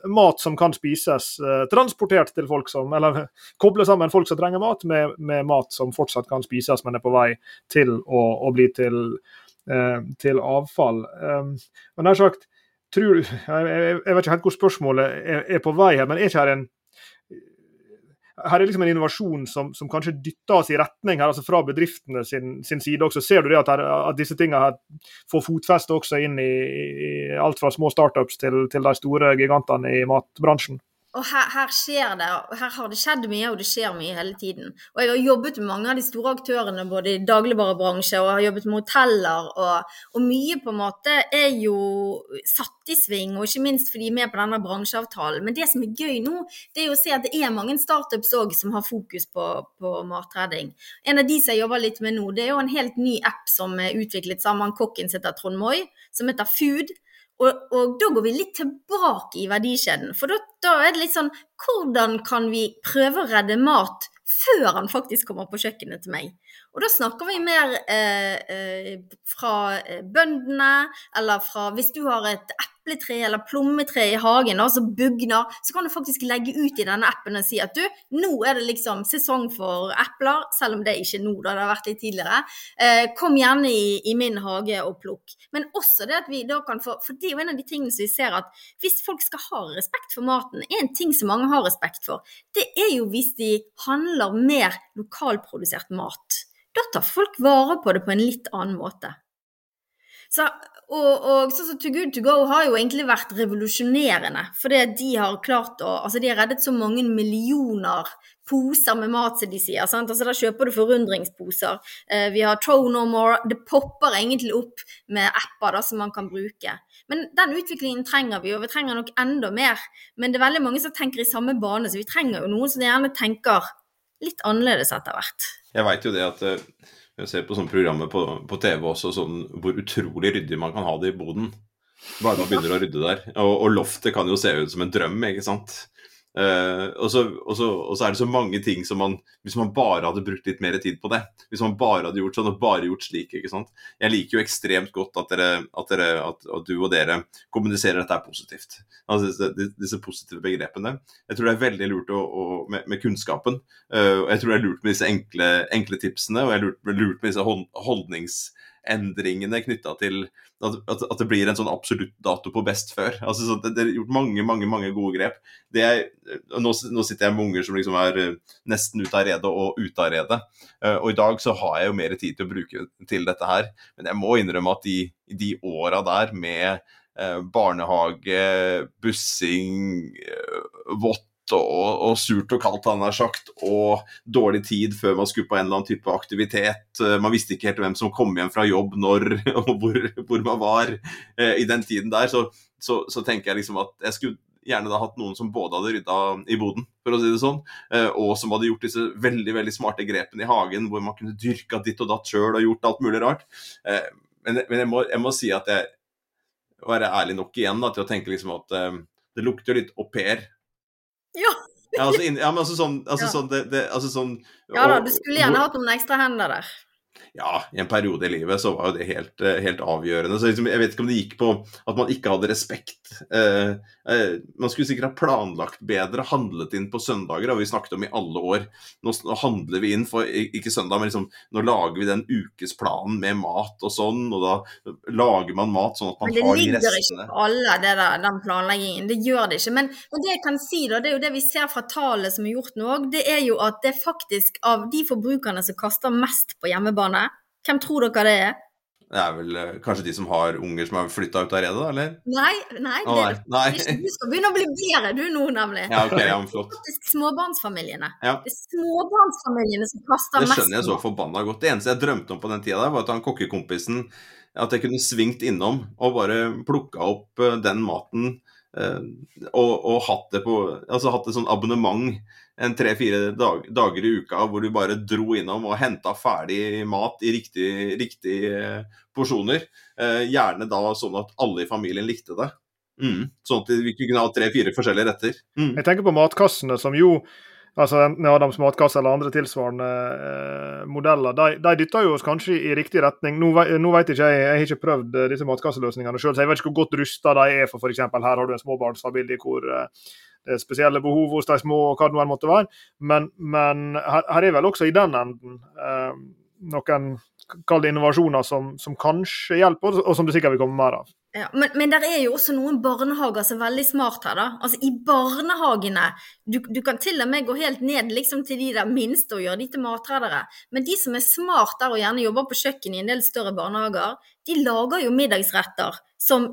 mat som kan spises, eh, transportert til folk som Eller koble sammen folk som trenger mat, med, med, mat som fortsatt kan spises, men er på vei til å, å bli til, eh, til avfall. Um, men nær sagt, tror, jeg, jeg, vet ikke helt hvor spørsmålet er, er på vei her, men er ikke her en her er liksom en innovasjon som, som, kanskje dytter oss i retning her, altså fra bedriftene sin, sin side også. Ser du det at, her, at disse tingene får fotfeste også inn i, i, alt fra små startups til, til de store gigantene i matbransjen? Og her, her, skjer det, her har det skjedd mye, og det skjer mye hele tiden. Og jeg har jobbet med mange av de store aktørene, både i dagligvarebransje og jeg har jobbet med hoteller. Og, og, mye på en måte er jo satt i sving, og ikke minst fordi de er med på denne bransjeavtalen. Men det som er gøy nå, det er jo å se at det er mange startups òg som har fokus på, på matredding. En av de som jeg jobber litt med nå, det er jo en helt ny app som er utviklet sammen med kokken som heter Trond Moi, som heter Food. Og, og, da går vi litt tilbake i verdikjeden. For da, da, er det litt sånn Hvordan kan vi prøve å redde mat før han faktisk kommer på kjøkkenet til meg? Og da snakker vi mer eh, eh, fra eh, bøndene, eller fra Hvis du har et epletre eller plommetre i hagen da, som bugner, så kan du faktisk legge ut i denne appen og si at du, nå er det liksom sesong for epler, selv om det ikke er nå, da det har vært litt tidligere. Eh, kom gjerne i, i, min hage og plukk. Men også det at vi da kan få For det er jo en av de tingene som vi ser at hvis folk skal ha respekt for maten, en ting som mange har respekt for, det er jo hvis de handler mer lokalprodusert mat. Da tar folk vare på det på en litt annen måte. Så, og, og sånn som To Good To Go har jo egentlig vært revolusjonerende. Fordi de har klart å Altså, de har reddet så mange millioner poser med mat, som de sier. sant? Altså, Da kjøper du forundringsposer. Eh, vi har Throw No More. Det popper egentlig opp med apper da, som man kan bruke. Men den utviklingen trenger vi, og vi trenger nok enda mer. Men det er veldig mange som tenker i samme bane, så vi trenger jo noen som gjerne tenker litt annerledes etter hvert. Jeg veit jo det at eh, jeg ser på sånne programmer på, på, TV også, sånn, hvor utrolig ryddig man kan ha det i boden. Bare man begynner å rydde der. Og, og loftet kan jo se ut som en drøm, ikke sant. Uh, og, så, er det så mange ting som man Hvis man bare hadde brukt litt mer tid på det Hvis man bare hadde gjort sånn og bare gjort slik ikke sant? Jeg liker jo ekstremt godt at, dere, at, dere, at, at du og dere kommuniserer dette er positivt. Altså disse, disse, positive begrepene. Jeg tror det er veldig lurt å, å, med, med, kunnskapen. Uh, og jeg tror det er lurt med disse enkle, enkle tipsene, og jeg lurt, lurt med disse holdnings endringene knytta til at, at, det blir en sånn absolutt dato på best før. Altså, så det, det, er gjort mange mange, mange gode grep. Er, nå, nå, sitter jeg med unger som liksom er eh, nesten ute av redet og ute av redet. Uh, og i dag så har jeg jo mer tid til å bruke til dette her. Men jeg må innrømme at de, de åra der med barnehage, bussing, vått og, og, surt og kaldt, han har sagt, og dårlig tid før man skulle på en eller annen type aktivitet. Eh, man visste ikke helt hvem som kom hjem fra jobb når, og hvor, hvor man var eh, i den tiden der. Så, så, så, tenker jeg liksom at jeg skulle gjerne da hatt noen som både hadde rydda i boden, for å si det sånn, eh, og som hadde gjort disse veldig veldig smarte grepene i hagen, hvor man kunne dyrka ditt og datt sjøl og gjort alt mulig rart. Men, men jeg, må, jeg, må, si at jeg være ærlig nok igjen da, til å tenke liksom at det lukter litt au pair ja. ja, altså, ja, men altså sånn, altså, sånn, det, det, altså sånn Ja da, du skulle gjerne hatt noen ekstra hender der ja, i en periode i livet så var jo det helt, eh, helt avgjørende. Så liksom, Jeg vet ikke om det gikk på at man ikke hadde respekt. Eh, eh, man skulle sikkert ha planlagt bedre, handlet inn på søndager, har vi snakket om i alle år. Nå, nå handler vi inn for ikke søndag, men liksom, nå lager vi den ukesplanen med mat og sånn, og da lager man mat sånn at man har de restene. Det ligger ikke på alle, det der, den planleggingen. Det gjør det ikke. Men, men, det jeg kan si, da, det er jo det vi ser fra tallene som er gjort nå òg, det er jo at det faktisk av de forbrukerne som kaster mest på hjemmebane, hvem tror dere det er? Det er vel uh, kanskje de som har unger som har flytta ut av redet, eller? Nei, nei, det, oh, nei. Det, du skal begynne å bli bedre du nå, nemlig. Ja, ok, ja, flott. Det er faktisk småbarnsfamiliene. Ja. Det er småbarnsfamiliene som kaster mest. Det skjønner jeg så forbanna godt. Det eneste jeg drømte om på den tida der, var at han kokkekompisen At jeg kunne svingt innom og bare plukka opp uh, den maten uh, og, og, hatt det på Altså hatt et sånn abonnement en tre-fire dag, dager i uka hvor du bare dro innom og henta ferdig mat i riktige riktig eh, porsjoner. Eh, gjerne da sånn at alle i familien likte det. Mm. Sånn at vi kunne ha tre-fire forskjellige retter. Mm. Jeg tenker på matkassene, som jo altså enten Adams matkasse eller andre tilsvarende eh, modeller, de, de, dytter jo oss kanskje i riktig retning. Nå, nå vet ikke jeg, jeg har ikke prøvd eh, disse matkasseløsningene sjøl, så jeg vet ikke hvor godt rusta de er for f.eks. her har du en småbarnsfamilie hvor eh, det er spesielle behov hos de små, og hva det nå måtte være. Men, men her, er vel også i den enden eh, noen kall innovasjoner som, som, kanskje hjelper, og som det sikkert vil komme mer av. Ja, men, men det er jo også noen barnehager som er veldig smart her, da. Altså I barnehagene du, du kan til og med gå helt ned liksom til de der minste og gjøre de til matredere. Men de som er smart der og gjerne jobber på kjøkken i en del større barnehager, de lager jo middagsretter som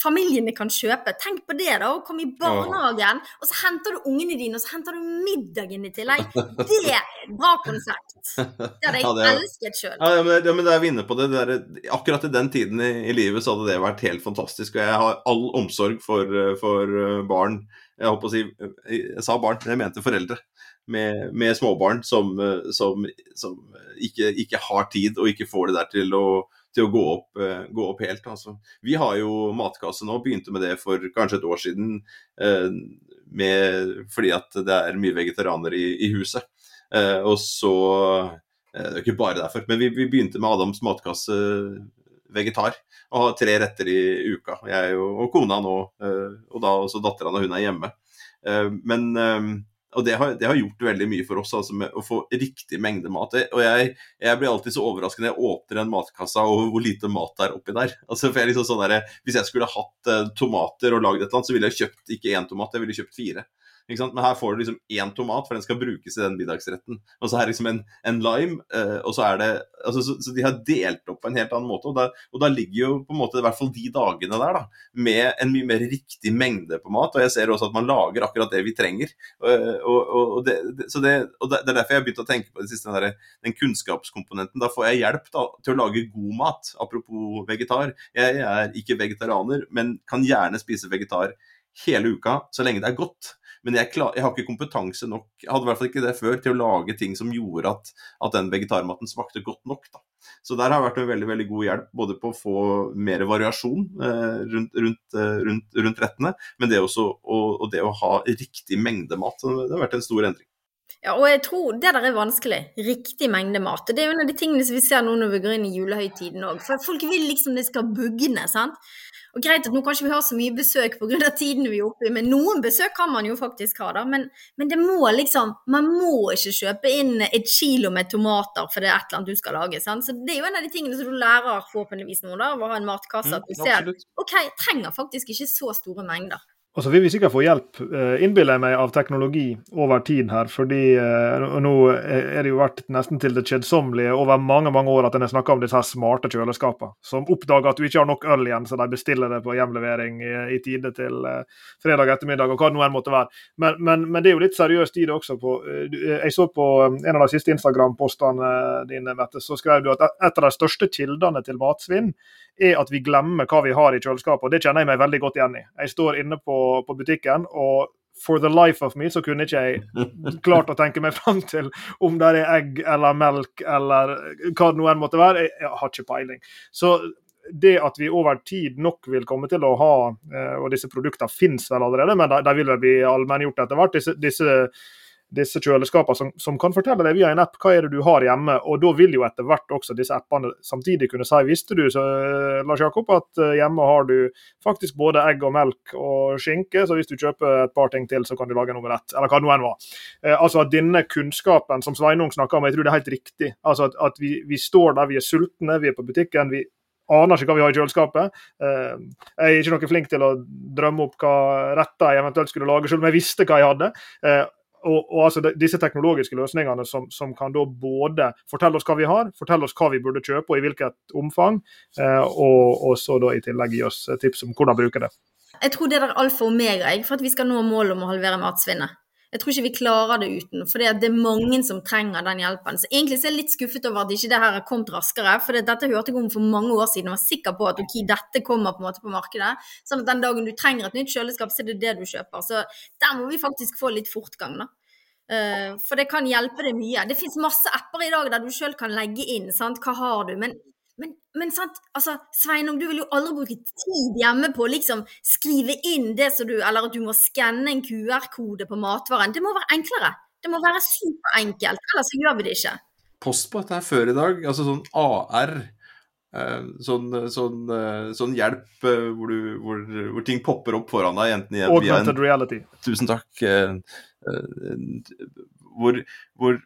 familiene kan kjøpe. Tenk på det, da. Å komme i barnehagen, og så henter du ungene dine, og så henter du middagen i tillegg. Det er et bra konsept. Det hadde jeg ja, det elsket sjøl. Ja, men, ja, men da er vi inne på det. det er, akkurat i den tiden i, i, livet så hadde det vært helt fantastisk. Og jeg har all omsorg for, for eh, barn. Jeg holdt på å si Jeg sa barn, men jeg mente foreldre. Med, med småbarn som, eh, som, som ikke, ikke, har tid og ikke får det der til å til å gå opp, uh, gå opp helt. Altså. Vi har jo matkasse nå, begynte med det for kanskje et år siden uh, med, fordi at det er mye vegetarianere i, i huset. Uh, og så Det er ikke bare derfor, men vi, vi begynte med Adams matkasse vegetar og har tre retter i uka. Jeg og, og kona nå, og da også dattera når hun er hjemme. Men og det har, det har, gjort veldig mye for oss altså å få riktig mengde mat. Og jeg, jeg blir alltid så overrasket når jeg åpner en matkassa og hvor lite mat det er oppi der. Altså for jeg liksom sånn der, Hvis jeg skulle hatt uh, tomater og lagd et eller annet, så ville jeg kjøpt ikke én tomat, jeg ville kjøpt fire. Men her får du liksom én tomat, for den skal brukes i den middagsretten. Og så er det liksom en, en lime, uh, og så er det altså, så, så, de har delt opp på en helt annen måte. Og da, og da, ligger jo på en måte i hvert fall de dagene der da, med en mye mer riktig mengde på mat. Og jeg ser også at man lager akkurat det vi trenger. Og, og, og det, det, og det, er derfor jeg har begynt å tenke på det siste, den, der, den kunnskapskomponenten. Da får jeg hjelp da, til å lage god mat. Apropos vegetar. Jeg, jeg er ikke vegetarianer, men kan gjerne spise vegetar hele uka så lenge det er godt. Men jeg, klar, jeg, har ikke kompetanse nok, jeg hadde i hvert fall ikke det før, til å lage ting som gjorde at, at den vegetarmaten smakte godt nok. Da. Så der har vært en veldig veldig god hjelp, både på å få mer variasjon eh, rundt, rundt, eh, rundt, rundt, rettene, men det også og, og det å ha riktig mengde mat. Det har vært en stor endring. Ja, og jeg tror det der er vanskelig. Riktig mengde mat. Og det er jo en av de tingene som vi ser nå når vi går inn i julehøytiden òg. For folk vil liksom det skal bugne, sant. Og greit at nå kanskje vi har så mye besøk pga. tiden vi er oppe i, men noen besøk kan man jo faktisk ha, da. Men, men, det må liksom Man må ikke kjøpe inn et kilo med tomater for det er et eller annet du skal lage. Sant? Så det er jo en av de tingene som du lærer forhåpentligvis nå, da, av å ha en matkasse. At du mm, ser OK, trenger faktisk ikke så store mengder. Og så vil vi sikkert få hjelp, eh, innbiller jeg meg, av teknologi over tid her. fordi eh, nå er det jo vært nesten til det kjedsommelige over mange mange år at en har snakka om disse her smarte kjøleskapene, som oppdager at du ikke har nok øl igjen, så de bestiller det på hjemlevering i, tide til uh, fredag ettermiddag, og hva det nå enn måtte være. Men, men, men, det er jo litt seriøst i det også. På, jeg så på en av de siste Instagram-postene dine, Mette, så skrev du at et av de største kildene til matsvinn er at vi glemmer hva vi har i kjøleskapet. og Det kjenner jeg meg veldig godt igjen i. Jeg står inne på, på butikken, og for the life of me så kunne ikke jeg klart å tenke meg fram til om det er egg eller melk eller hva det nå enn måtte være. Jeg, har ikke peiling. Så det at vi over tid nok vil komme til å ha, eh, og disse produktene finnes vel allerede, men de vil vel bli allmenngjort etter hvert, disse, disse disse kjøleskapene som, som, kan fortelle deg via en app hva er det du har hjemme. og Da vil jo etter hvert også disse appene samtidig kunne si visste du så, eh, Lars Jakob, at eh, hjemme har du faktisk både egg og melk og skinke, så hvis du kjøper et par ting til, så kan du lage en omelett. Eller hva det nå enn var. Eh, altså at Denne kunnskapen som Sveinung snakker om, jeg tror det er helt riktig. Altså at, at vi, vi, står der, vi er sultne, vi er på butikken. vi aner ikke hva vi har i kjøleskapet. Eh, jeg er ikke noe flink til å drømme opp hva retter jeg eventuelt skulle lage, selv om jeg visste hva jeg hadde og, og altså disse teknologiske løsningene som, som, kan da både fortelle oss hva vi har, fortelle oss hva vi burde kjøpe og i hvilket omfang, eh, og, og så da i tillegg gi oss tips om hvordan bruke det. Jeg tror det er alfa og omega for at vi skal nå målet om å halvere matsvinnet. Jeg tror ikke vi klarer det uten, for det er mange som trenger den hjelpen. Så egentlig så er jeg litt skuffet over at ikke det her har kommet raskere, for dette hørte jeg om for mange år siden og var sikker på at ok, dette kommer på en måte på markedet. Sånn at den dagen du trenger et nytt kjøleskap, så er det det du kjøper. Så der må vi faktisk få litt fortgang, da. Uh, for det kan hjelpe deg mye. Det fins masse apper i dag der du sjøl kan legge inn sant? hva har du. Men men, men sant, altså, Sveinung, du vil jo aldri bruke tid hjemme på å liksom skrive inn det som du Eller at du må skanne en QR-kode på matvaren. Det må være enklere. Det må være superenkelt, ellers gjør vi det ikke. Post på dette her før i dag, altså sånn AR. Eh, sånn, sånn, eh, sånn, hjelp eh, hvor, du, hvor, hvor, ting popper opp foran deg. enten via Augmented en, reality. Tusen takk. Hvor, hvor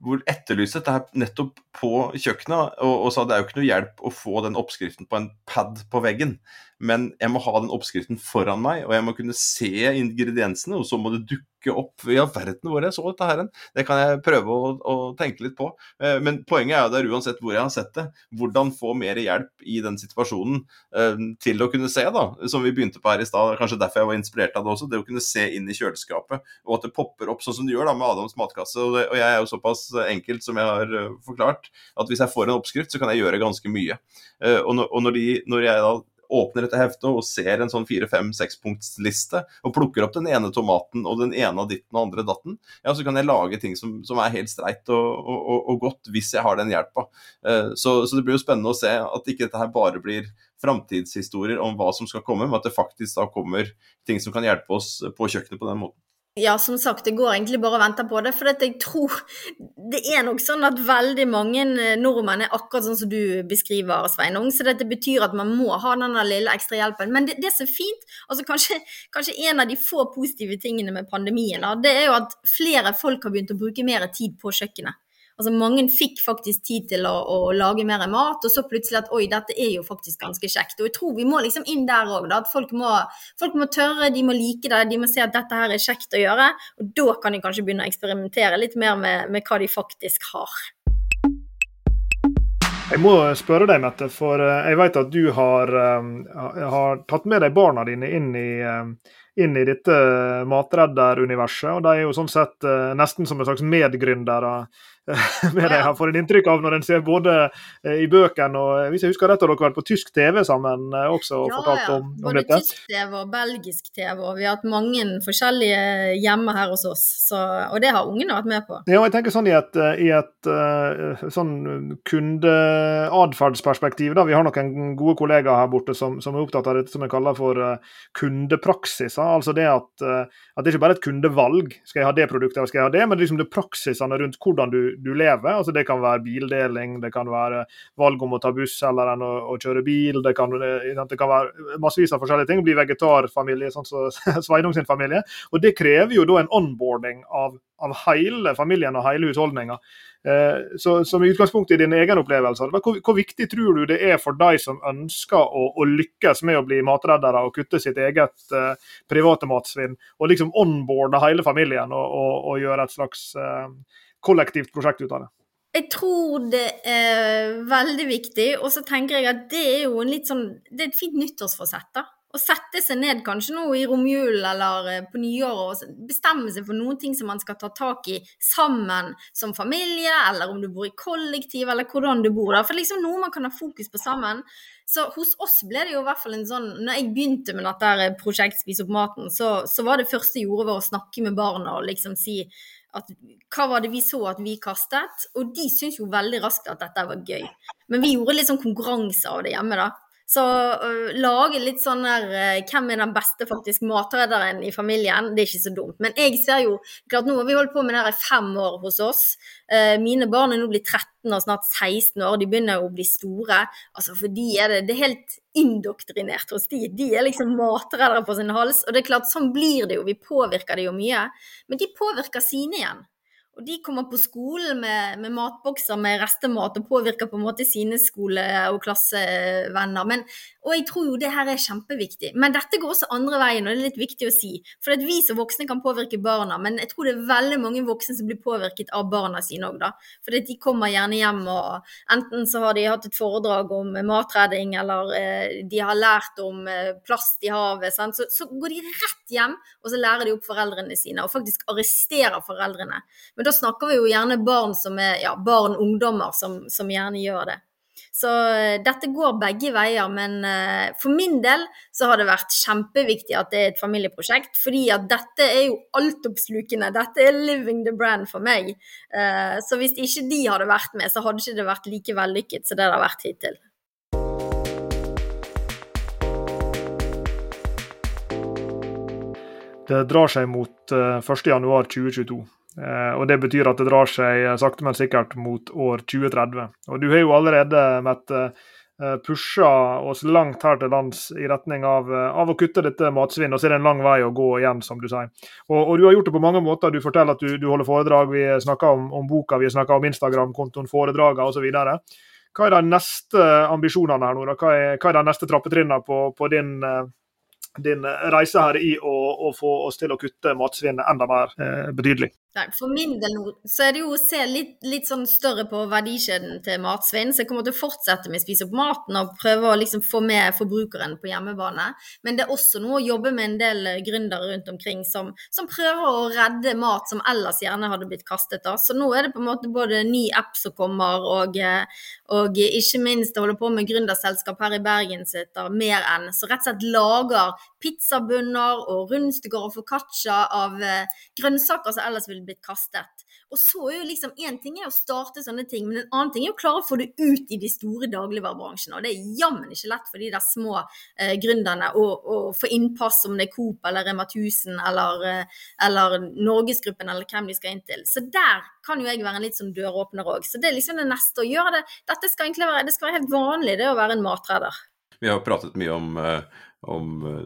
hvor etterlyset dette nettopp på kjøkkenet, og, og sa det er jo ikke noe hjelp å få den oppskriften på en pad på veggen men jeg må ha den oppskriften foran meg, og jeg må kunne se ingrediensene, og så må det dukke opp Ja, verden hvor jeg så dette her Det kan jeg prøve å, å, tenke litt på. Eh, men poenget er jo der uansett hvor jeg har sett det, hvordan få mer hjelp i den situasjonen eh, til å kunne se, da, som vi begynte på her i stad, kanskje derfor jeg var inspirert av det også, det å kunne se inn i kjøleskapet, og at det popper opp sånn som det gjør da med Adams matkasse. Og, jeg er jo såpass enkelt som jeg har uh, forklart, at hvis jeg får en oppskrift, så kan jeg gjøre ganske mye. Og når, de, når jeg da åpner dette heftet og ser en sånn fire-fem-sekspunktsliste, og plukker opp den ene tomaten og den ene av ditten og andre datten, ja, så kan jeg lage ting som, som er helt streit og, og, og, godt, hvis jeg har den hjelpa. Uh, så, så, det blir jo spennende å se at ikke dette her bare blir framtidshistorier om hva som skal komme, men at det faktisk da kommer ting som kan hjelpe oss på kjøkkenet på den måten. Ja, som sagt, det går egentlig bare å vente på det. For jeg tror det er nok sånn at veldig mange eh, nordmenn er akkurat sånn som du beskriver, Sveinung. Så dette betyr at man må ha den lille ekstra hjelpen. Men det, det som er fint, altså kanskje, kanskje, en av de få positive tingene med pandemien, det er jo at flere folk har begynt å bruke mer tid på kjøkkenet. Altså Mange fikk faktisk tid til å, å, lage mer mat, og så plutselig at oi, dette er jo faktisk ganske kjekt. Og jeg tror vi må liksom inn der òg, at folk må, folk må, tørre, de må like det, de må se at dette her er kjekt å gjøre. Og da kan de kanskje begynne å eksperimentere litt mer med, med hva de faktisk har. Jeg må spørre deg, Mette, for eh, jeg vet at du har, eh, har tatt med deg barna dine inn i eh, inn i dette matredderuniverset. Og de er jo sånn sett nesten som en slags medgründere med det jeg får en inntrykk av når en ser både eh, i bøkene og eh, Hvis jeg husker rett, har dere vært på tysk TV sammen eh, også og ja, fortalt om, om både dette? Både tysk TV og belgisk TV, og vi har hatt mange forskjellige hjemme her hos oss. Så, og det har ungene vært med på. Ja, jeg tenker sånn i et, i et sånn kundeatferdsperspektiv, da. Vi har noen gode kollegaer her borte som, som, er opptatt av dette som jeg kaller for kundepraksiser. Altså det at, at det ikke bare er et kundevalg. Skal jeg ha det produktet eller skal jeg ha det? Men liksom det praksisene rundt hvordan du du lever. Altså Det kan være bildeling, det kan være valg om å ta buss eller enn å, å kjøre bil. Det kan, det kan, være massevis av forskjellige ting. Bli vegetarfamilie, sånn som Sveinung sin familie. Og det krever jo da en onboarding av, av hele familien og hele husholdninga. Eh, så, så, utgangspunkt i din egen opplevelse, hvor, hvor, viktig tror du det er for de som ønsker å, å lykkes med å bli matreddere og kutte sitt eget eh, private matsvinn, og liksom onboarde hele familien og, og, og gjøre et slags uh, kollektivt prosjekt ut av det? Jeg tror det er veldig viktig, og så tenker jeg at det er jo en litt sånn Det er et fint nyttårsforsett, da. Å sette seg ned kanskje nå i romjulen eller eh, på nyåret og bestemme seg for noen ting som man skal ta tak i sammen som familie, eller om du bor i kollektiv, eller hvordan du bor. der. For liksom noe man kan ha fokus på sammen. Så hos oss ble det jo i hvert fall en sånn Når jeg begynte med dette prosjekt Spis opp maten, så, så var det første jeg gjorde, var å snakke med barna og liksom si at, hva var det vi så at vi kastet? Og de syntes jo veldig raskt at dette var gøy. Men vi gjorde litt sånn konkurranse av det hjemme, da. Så uh, lage litt sånn der uh, Hvem er den beste faktisk matredderen i familien? Det er ikke så dumt. Men jeg ser jo klart Nå har vi holdt på med det her i fem år hos oss. Uh, mine barn er nå blitt 13 og snart 16 år. De begynner jo å bli store. Altså For de er det, det er helt indoktrinert hos de. De er liksom matreddere på sin hals. Og det er klart, sånn blir det jo. Vi påvirker det jo mye. Men de påvirker sine igjen. Og de kommer på skolen med, med, matbokser med restemat og påvirker på en måte sine skole- og klassevenner. Men, og jeg tror jo det her er kjempeviktig. Men dette går også andre veien, og det er litt viktig å si. For vi som voksne kan påvirke barna, men jeg tror det er veldig mange voksne som blir påvirket av barna sine òg, da. For de kommer gjerne hjem og enten så har de hatt et foredrag om matredding, eller eh, de har lært om eh, plast i havet. Så, så, går de rett hjem, og så lærer de opp foreldrene sine, og faktisk arresterer foreldrene. Men da snakker vi jo gjerne barn som er ja, barn, ungdommer, som, som gjerne gjør det. Så uh, dette går begge veier, men uh, for min del så har det vært kjempeviktig at det er et familieprosjekt. Fordi at dette er jo altoppslukende. Dette er living the brand for meg. Uh, så hvis ikke de hadde vært med, så hadde ikke det vært like vellykket som det det har vært hittil. Det drar seg mot 1.1.2022. Eh, og Det betyr at det drar seg eh, sakte, men sikkert mot år 2030. Og Du har jo allerede Mette, eh, pusha oss langt her til lands i retning av, av å kutte dette matsvinnet. Og så er det en lang vei å gå igjen, som du sier. Og, og Du har gjort det på mange måter. Du forteller at du, du holder foredrag, vi snakker om, om boka, vi snakker om Instagram-kontoen, foredragene osv. Hva er de neste ambisjonene her nå? Da? Hva, er, er de neste trappetrinnene på, på din din reise her i å, å, få oss til å kutte matsvinnet enda mer eh, betydelig? Nei, For min del nå så er det jo å se litt, litt sånn større på verdikjeden til matsvinn. Så jeg kommer til å fortsette med å spise opp maten og prøve å liksom få med forbrukeren på hjemmebane. Men det er også noe å jobbe med en del gründere rundt omkring som, som, prøver å redde mat som ellers gjerne hadde blitt kastet. da. Så nå er det på en måte både ny app som kommer, og, og ikke minst å holde på med gründerselskap her i Bergen som heter Mer enn. Så rett og slett lager pizzabunner og rundstykker og foccaccia av eh, grønnsaker som ellers ville blitt kastet. Og så er jo liksom, Én ting er å starte sånne ting, men en annen ting er å klare å få det ut i de store dagligvarebransjene. Og det er jammen ikke lett for de der små eh, gründerne å, å, få innpass, om det er Coop eller Rema 1000 eller, eh, eller Norgesgruppen eller hvem de skal inn til. Så der kan jo jeg være en litt sånn døråpner òg. Så det er liksom det neste å gjøre det. Dette skal egentlig være, det skal være helt vanlig, det å være en matredder. Vi har pratet mye om uh om uh,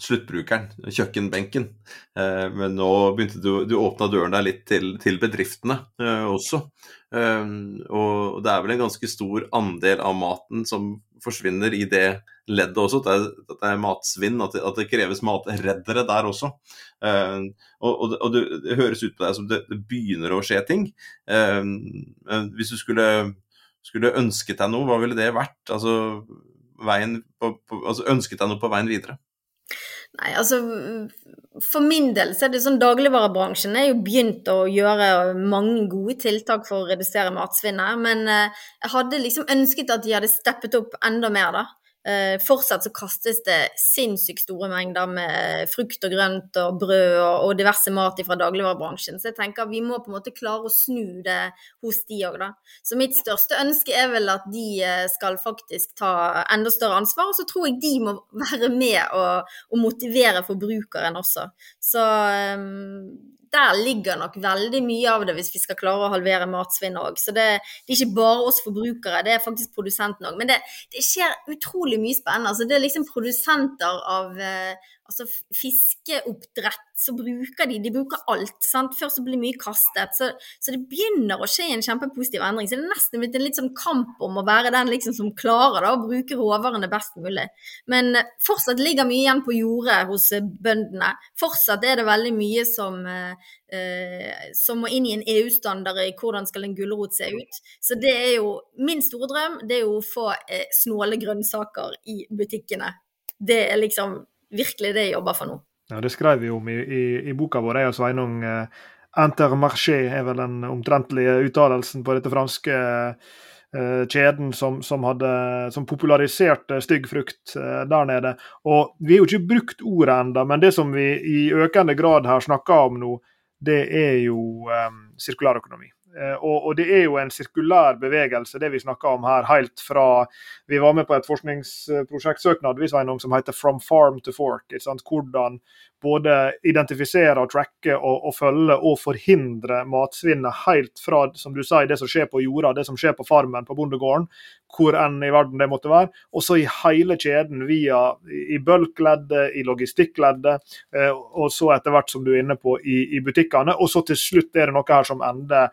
sluttbrukeren, kjøkkenbenken. Uh, men nå begynte du, du åpna døren der litt til, til bedriftene uh, også. og det er vel en ganske stor andel av maten som forsvinner i det leddet også. At det er, det er matsvinn, at det, at det, kreves matreddere der også. og, og, og det, det, høres ut på deg som det begynner å skje ting. hvis du skulle, skulle ønsket deg noe, hva ville det vært? Altså veien på, på, altså Ønsket deg noe på veien videre? Nei, altså For min del så er det sånn dagligvarebransjen er jo begynt å gjøre mange gode tiltak for å redusere matsvinnet. Men eh, jeg hadde liksom ønsket at de hadde steppet opp enda mer, da. Eh, fortsatt så kastes det sinnssykt store mengder med frukt og grønt og brød og, og diverse mat fra dagligvarebransjen. Så jeg tenker vi må på en måte klare å snu det hos de òg, da. Så mitt største ønske er vel at de eh, skal faktisk ta enda større ansvar. Og så tror jeg de må være med og, og motivere forbrukeren også. Så um, der ligger nok veldig mye av det hvis vi skal klare å halvere matsvinn òg. Så det, det, er ikke bare oss forbrukere, det er faktisk produsenten òg. Men det, det, skjer utrolig mye spennende. Altså, det er liksom produsenter av eh, altså fiskeoppdrett, så bruker de de bruker alt. sant? Før så blir mye kastet. Så, så, det begynner å skje en kjempepositiv endring. Så det er nesten blitt en litt sånn kamp om å være den liksom som klarer da, å bruke råvarene best mulig. Men eh, fortsatt ligger mye igjen på jordet hos eh, bøndene. Fortsatt er det veldig mye som, eh, som må inn i en EU-standard i hvordan skal en gulrot se ut. Så det er jo min store drøm, det er jo å få eh, snåle grønnsaker i butikkene. Det er liksom virkelig det jeg jobber for nå. Ja, Det skrev vi om i, i, i boka vår, jeg og Sveinung. Uh, Intermarché er vel den omtrentlige uttalelsen på dette franske eh, kjeden som, som, hadde, som populariserte stygg frukt eh, der nede. Og Vi har jo ikke brukt ordet enda, men det som vi i økende grad her snakker om nå, det er jo eh, sirkulærøkonomi. Eh, og, og, det er jo en sirkulær bevegelse, det vi snakker om her, helt fra Vi var med på et forskningsprosjektsøknad som heter 'From farm to fork'. Hvordan både identifisere, og tracke og, og, følge og forhindre matsvinnet helt fra som du sier, det som skjer på jorda, det som skjer på farmen, på bondegården, hvor enn i verden det måtte være. Og så i hele kjeden, via i bulkleddet, i logistikkleddet, eh, og så etter hvert, som du er inne på, i, i butikkene. Og så til slutt er det noe her som ender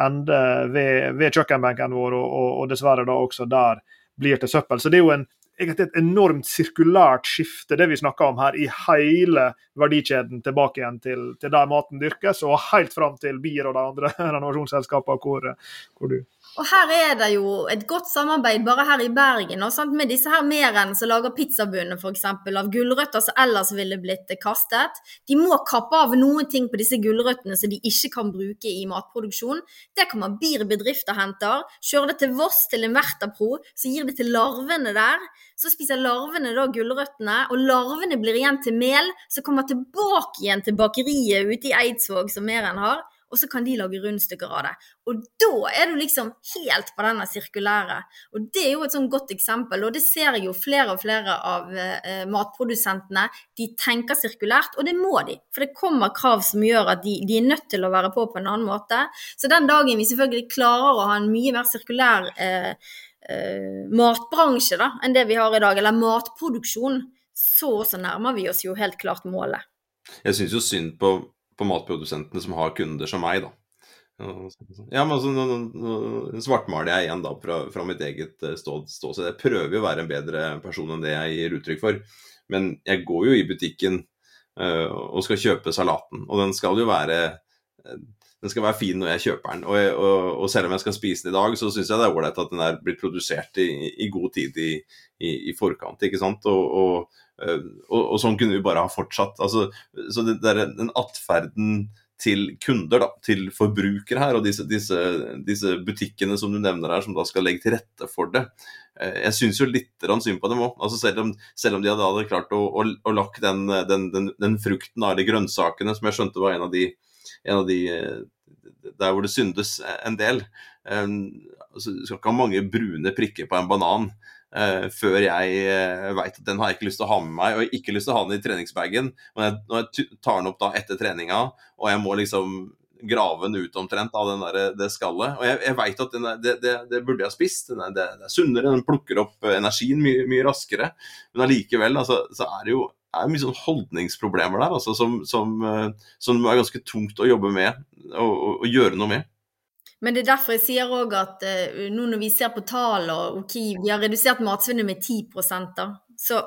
ende ved, ved kjøkkenbenken vår, og, og, og, dessverre da også der blir til søppel. Så det er jo en, egentlig et enormt sirkulært skifte, det vi snakker om her, i hele verdikjeden tilbake igjen til, til der maten dyrkes, og helt fram til BIR og de andre renovasjonsselskapene hvor, hvor du og her er det jo et godt samarbeid bare her i Bergen og med disse her merene som lager pizzabunner f.eks. av gulrøtter som ellers ville blitt kastet. De må kappe av noen ting på disse gulrøttene som de ikke kan bruke i matproduksjon. Det kommer BIR bedrifter henter. Kjører det til Voss, til en Vertapro, så gir det til larvene der. Så spiser larvene da gulrøttene, og larvene blir igjen til mel, som kommer tilbake igjen til bakeriet ute i Eidsvåg som meren har og så kan de lage rundstykker av det. Og da er du liksom helt på denne sirkulære. Og det er jo et sånn godt eksempel, og det ser jeg jo flere og flere av eh, matprodusentene. De tenker sirkulært, og det må de. For det kommer krav som gjør at de, de, er nødt til å være på på en annen måte. Så den dagen vi selvfølgelig klarer å ha en mye mer sirkulær eh, eh, matbransje da, enn det vi har i dag, eller matproduksjon, så også nærmer vi oss jo helt klart målet. Jeg syns jo synd på på matprodusentene som har kunder som meg, da. Ja, men altså, nå, nå svartmaler jeg igjen da fra, fra mitt eget ståsted. Stå, Jeg prøver jo å være en bedre person enn det jeg gir uttrykk for. Men jeg går jo i butikken uh, og skal kjøpe salaten, og den skal jo være uh, den skal være fin når jeg kjøper den. Og, og, og selv om jeg skal spise den i dag, så syns jeg det er ålreit at den er blitt produsert i, i god tid i, i, i, forkant. ikke sant? Og, og, sånn kunne vi bare ha fortsatt. Altså, så det, det er den atferden til kunder, da, til forbrukere her, og disse, disse, disse, butikkene som du nevner her, som da skal legge til rette for det. Eh, jeg syns jo litt synd på dem òg. Altså selv, selv om de hadde, klart å, å, å lagt den, den, den, den, frukten, eller grønnsakene, som jeg skjønte var en av de, en av de eh, der hvor det syndes en del. Um, altså, du skal ikke ha mange brune prikker på en banan uh, før jeg uh, veit at den har jeg ikke lyst til å ha med meg, og jeg ikke lyst til å ha den i treningsbagen. Men jeg, når jeg tar den opp da etter treninga, og jeg må liksom grave den ut omtrent av der, det skallet. Og jeg, jeg veit at er, det, det, det, burde jeg ha spist. Er, det, er sunnere, den plukker opp energien mye, mye raskere. Men allikevel altså, så er det jo er mye sånn holdningsproblemer der altså, som, som, som, er ganske tungt å jobbe med og, og, og gjøre noe med. Men det er derfor jeg sier òg at uh, nå når vi ser på tallene og OK, vi har redusert matsvinnet med 10 da, så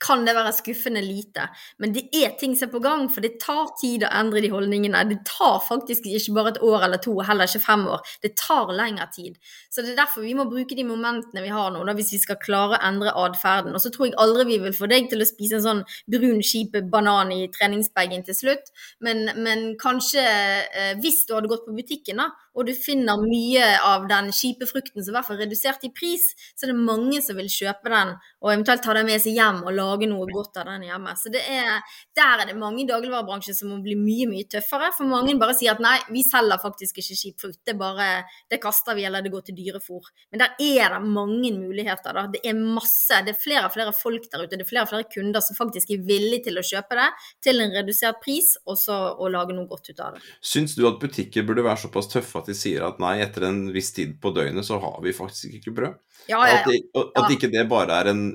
kan det være skuffende lite. Men det er ting som er på gang, for det tar tid å endre de holdningene. Det tar faktisk ikke bare et år eller to, heller ikke fem år. Det tar lengre tid. Så det er derfor vi må bruke de momentene vi har nå, da, hvis vi skal klare å endre atferden. Og så tror jeg aldri vi vil få deg til å spise en sånn brun, kjip banan i treningsbagen til slutt, men, men kanskje eh, hvis du hadde gått på butikken da, og du finner mye av den kjipe frukten som er i hvert fall redusert i pris, så er det mange som vil kjøpe den og eventuelt ta den med seg hjem og lage noe godt av den hjemme. Så er, Der er det mange i dagligvarebransjen som må bli mye mye tøffere. For mange bare sier at nei, vi selger faktisk ikke kjip frukt, det, bare, det kaster vi eller det går til dyrefòr. Men der er det mange muligheter. da. Det er masse, det er flere og flere folk der ute, det er flere og flere kunder som faktisk er villige til å kjøpe det til en redusert pris, og så å lage noe godt ut av det. Syns du at butikker burde være såpass tøffe at de sier at nei, etter en viss tid på døgnet så har vi faktisk ikke brød? Ja, ja, ja. At, det, at ikke det bare er en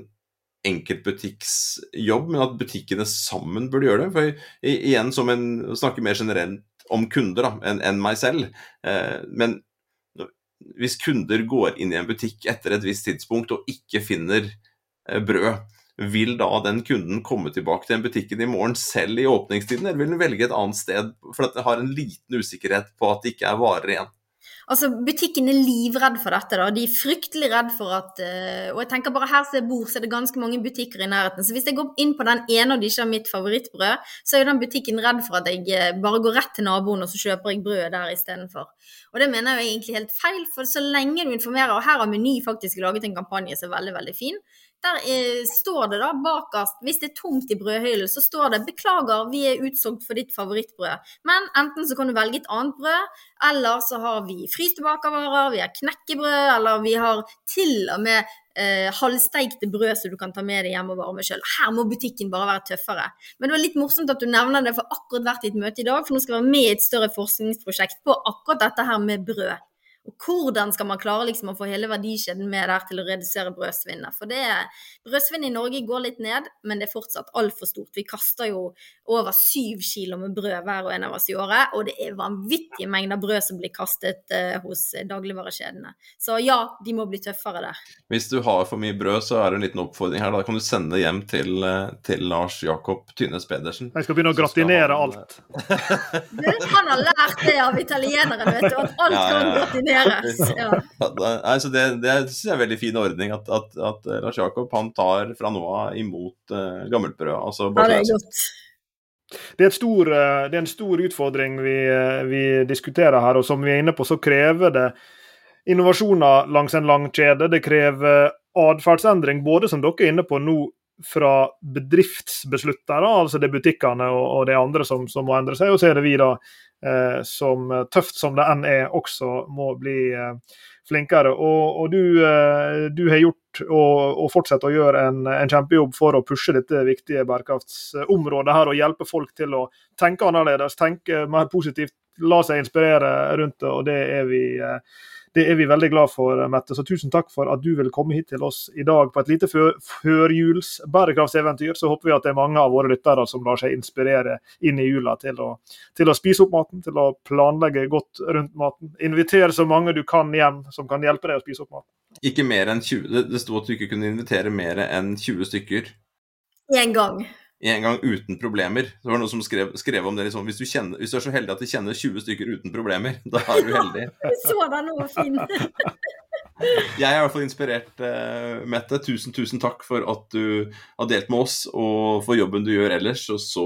enkeltbutikksjobb, men at butikkene sammen burde gjøre det. For igjen, som en snakker mer generelt om kunder enn en meg selv. Eh, men hvis kunder går inn i en butikk etter et visst tidspunkt og ikke finner eh, brød, vil da den kunden komme tilbake til den butikken i morgen selv i åpningstiden, eller vil den velge et annet sted for at det har en liten usikkerhet på at det ikke er varer igjen? Altså, Butikken er livredd for dette. da. De er fryktelig redd for at uh, Og jeg tenker bare her som jeg bor, så er det ganske mange butikker i nærheten. Så hvis jeg går inn på den ene og de ikke har mitt favorittbrød, så er jo den butikken redd for at jeg uh, bare går rett til naboen og så kjøper jeg brød der istedenfor. Og det mener jeg egentlig helt feil, for så lenge du informerer Og her har Meny faktisk laget en kampanje som er veldig, veldig fin. Der er, står det da bakerst, hvis det er tomt i brødhyllen, så står det 'Beklager, vi er utsolgt for ditt favorittbrød'. Men enten så kan du velge et annet brød, eller så har vi fryste bakervarer, vi har knekkebrød, eller vi har til og med eh, halvsteikte brød som du kan ta med deg hjem og varme sjøl. Her må butikken bare være tøffere. Men det var litt morsomt at du nevner det, for akkurat vært i et møte i dag, for nå skal jeg være med i et større forskningsprosjekt på akkurat dette her med brød. Og hvordan skal man klare liksom å få hele verdikjeden med der til å redusere brødsvinnet? For det brødsvinnet i Norge går litt ned, men det er fortsatt altfor stort. Vi kaster jo over syv kilo med brød hver og en av oss i året, og det er vanvittige mengder brød som blir kastet uh, hos dagligvarekjedene. Så ja, de må bli tøffere der. Hvis du har for mye brød, så er det en liten oppfordring her. Da kan du sende det hjem til, eh, til Lars Jakob Tynes Pedersen. Jeg skal begynne å gratinere han... alt. han har lært det av italienere, vet du, at alt ja, ja, ja. kan gratinere kombineres. Ja. altså det, det synes jeg er en veldig fin ordning at, at, at eh, Lars Jakob han tar fra nå av imot uh, gammeltbrød. Altså ja, det er godt. Det er, stor, eh, det er, en stor utfordring vi, vi, diskuterer her, og som vi er inne på, så krever det innovasjoner langs en lang kjede. Det krever atferdsendring, både som dere er inne på nå, fra bedriftsbesluttere, altså det er butikkene og, og det andre som, som, må endre seg. Og så er det vi, da, eh, som tøft som det enn er, også må bli eh, flinkere. Og, og du, eh, du, har gjort og, og fortsetter å gjøre en, en, kjempejobb for å pushe dette viktige bærekraftsområdet her og hjelpe folk til å tenke annerledes, tenke mer positivt, la seg inspirere rundt det. og det er vi eh, det er vi veldig glad for, Mette. Så tusen takk for at du vil komme hit til oss i dag på et lite førjuls bærekraftseventyr. Så håper vi at det er mange av våre lyttere som lar seg inspirere inn i jula til å, til å spise opp maten, til å planlegge godt rundt maten. Inviter så mange du kan hjem som kan hjelpe deg å spise opp maten. Ikke mer enn 20. Det sto at du ikke kunne invitere mer enn 20 stykker. En gang en gang uten problemer. Det var noen som skrev, skrev om det liksom, hvis du, kjenner, hvis du, er så heldig at du kjenner 20 stykker uten problemer, da er du heldig. så deg noe fin. Jeg er i hvert fall inspirert, uh, Mette. Tusen, tusen takk for at du har delt med oss, og for jobben du gjør ellers. Og så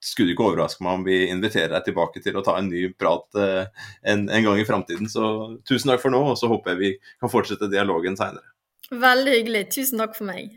skulle det ikke overraske meg om vi inviterer deg tilbake til å ta en ny prat uh, en, en, gang i framtiden. Så tusen takk for nå, og så håper jeg vi kan fortsette dialogen seinere. Veldig hyggelig. Tusen takk for meg.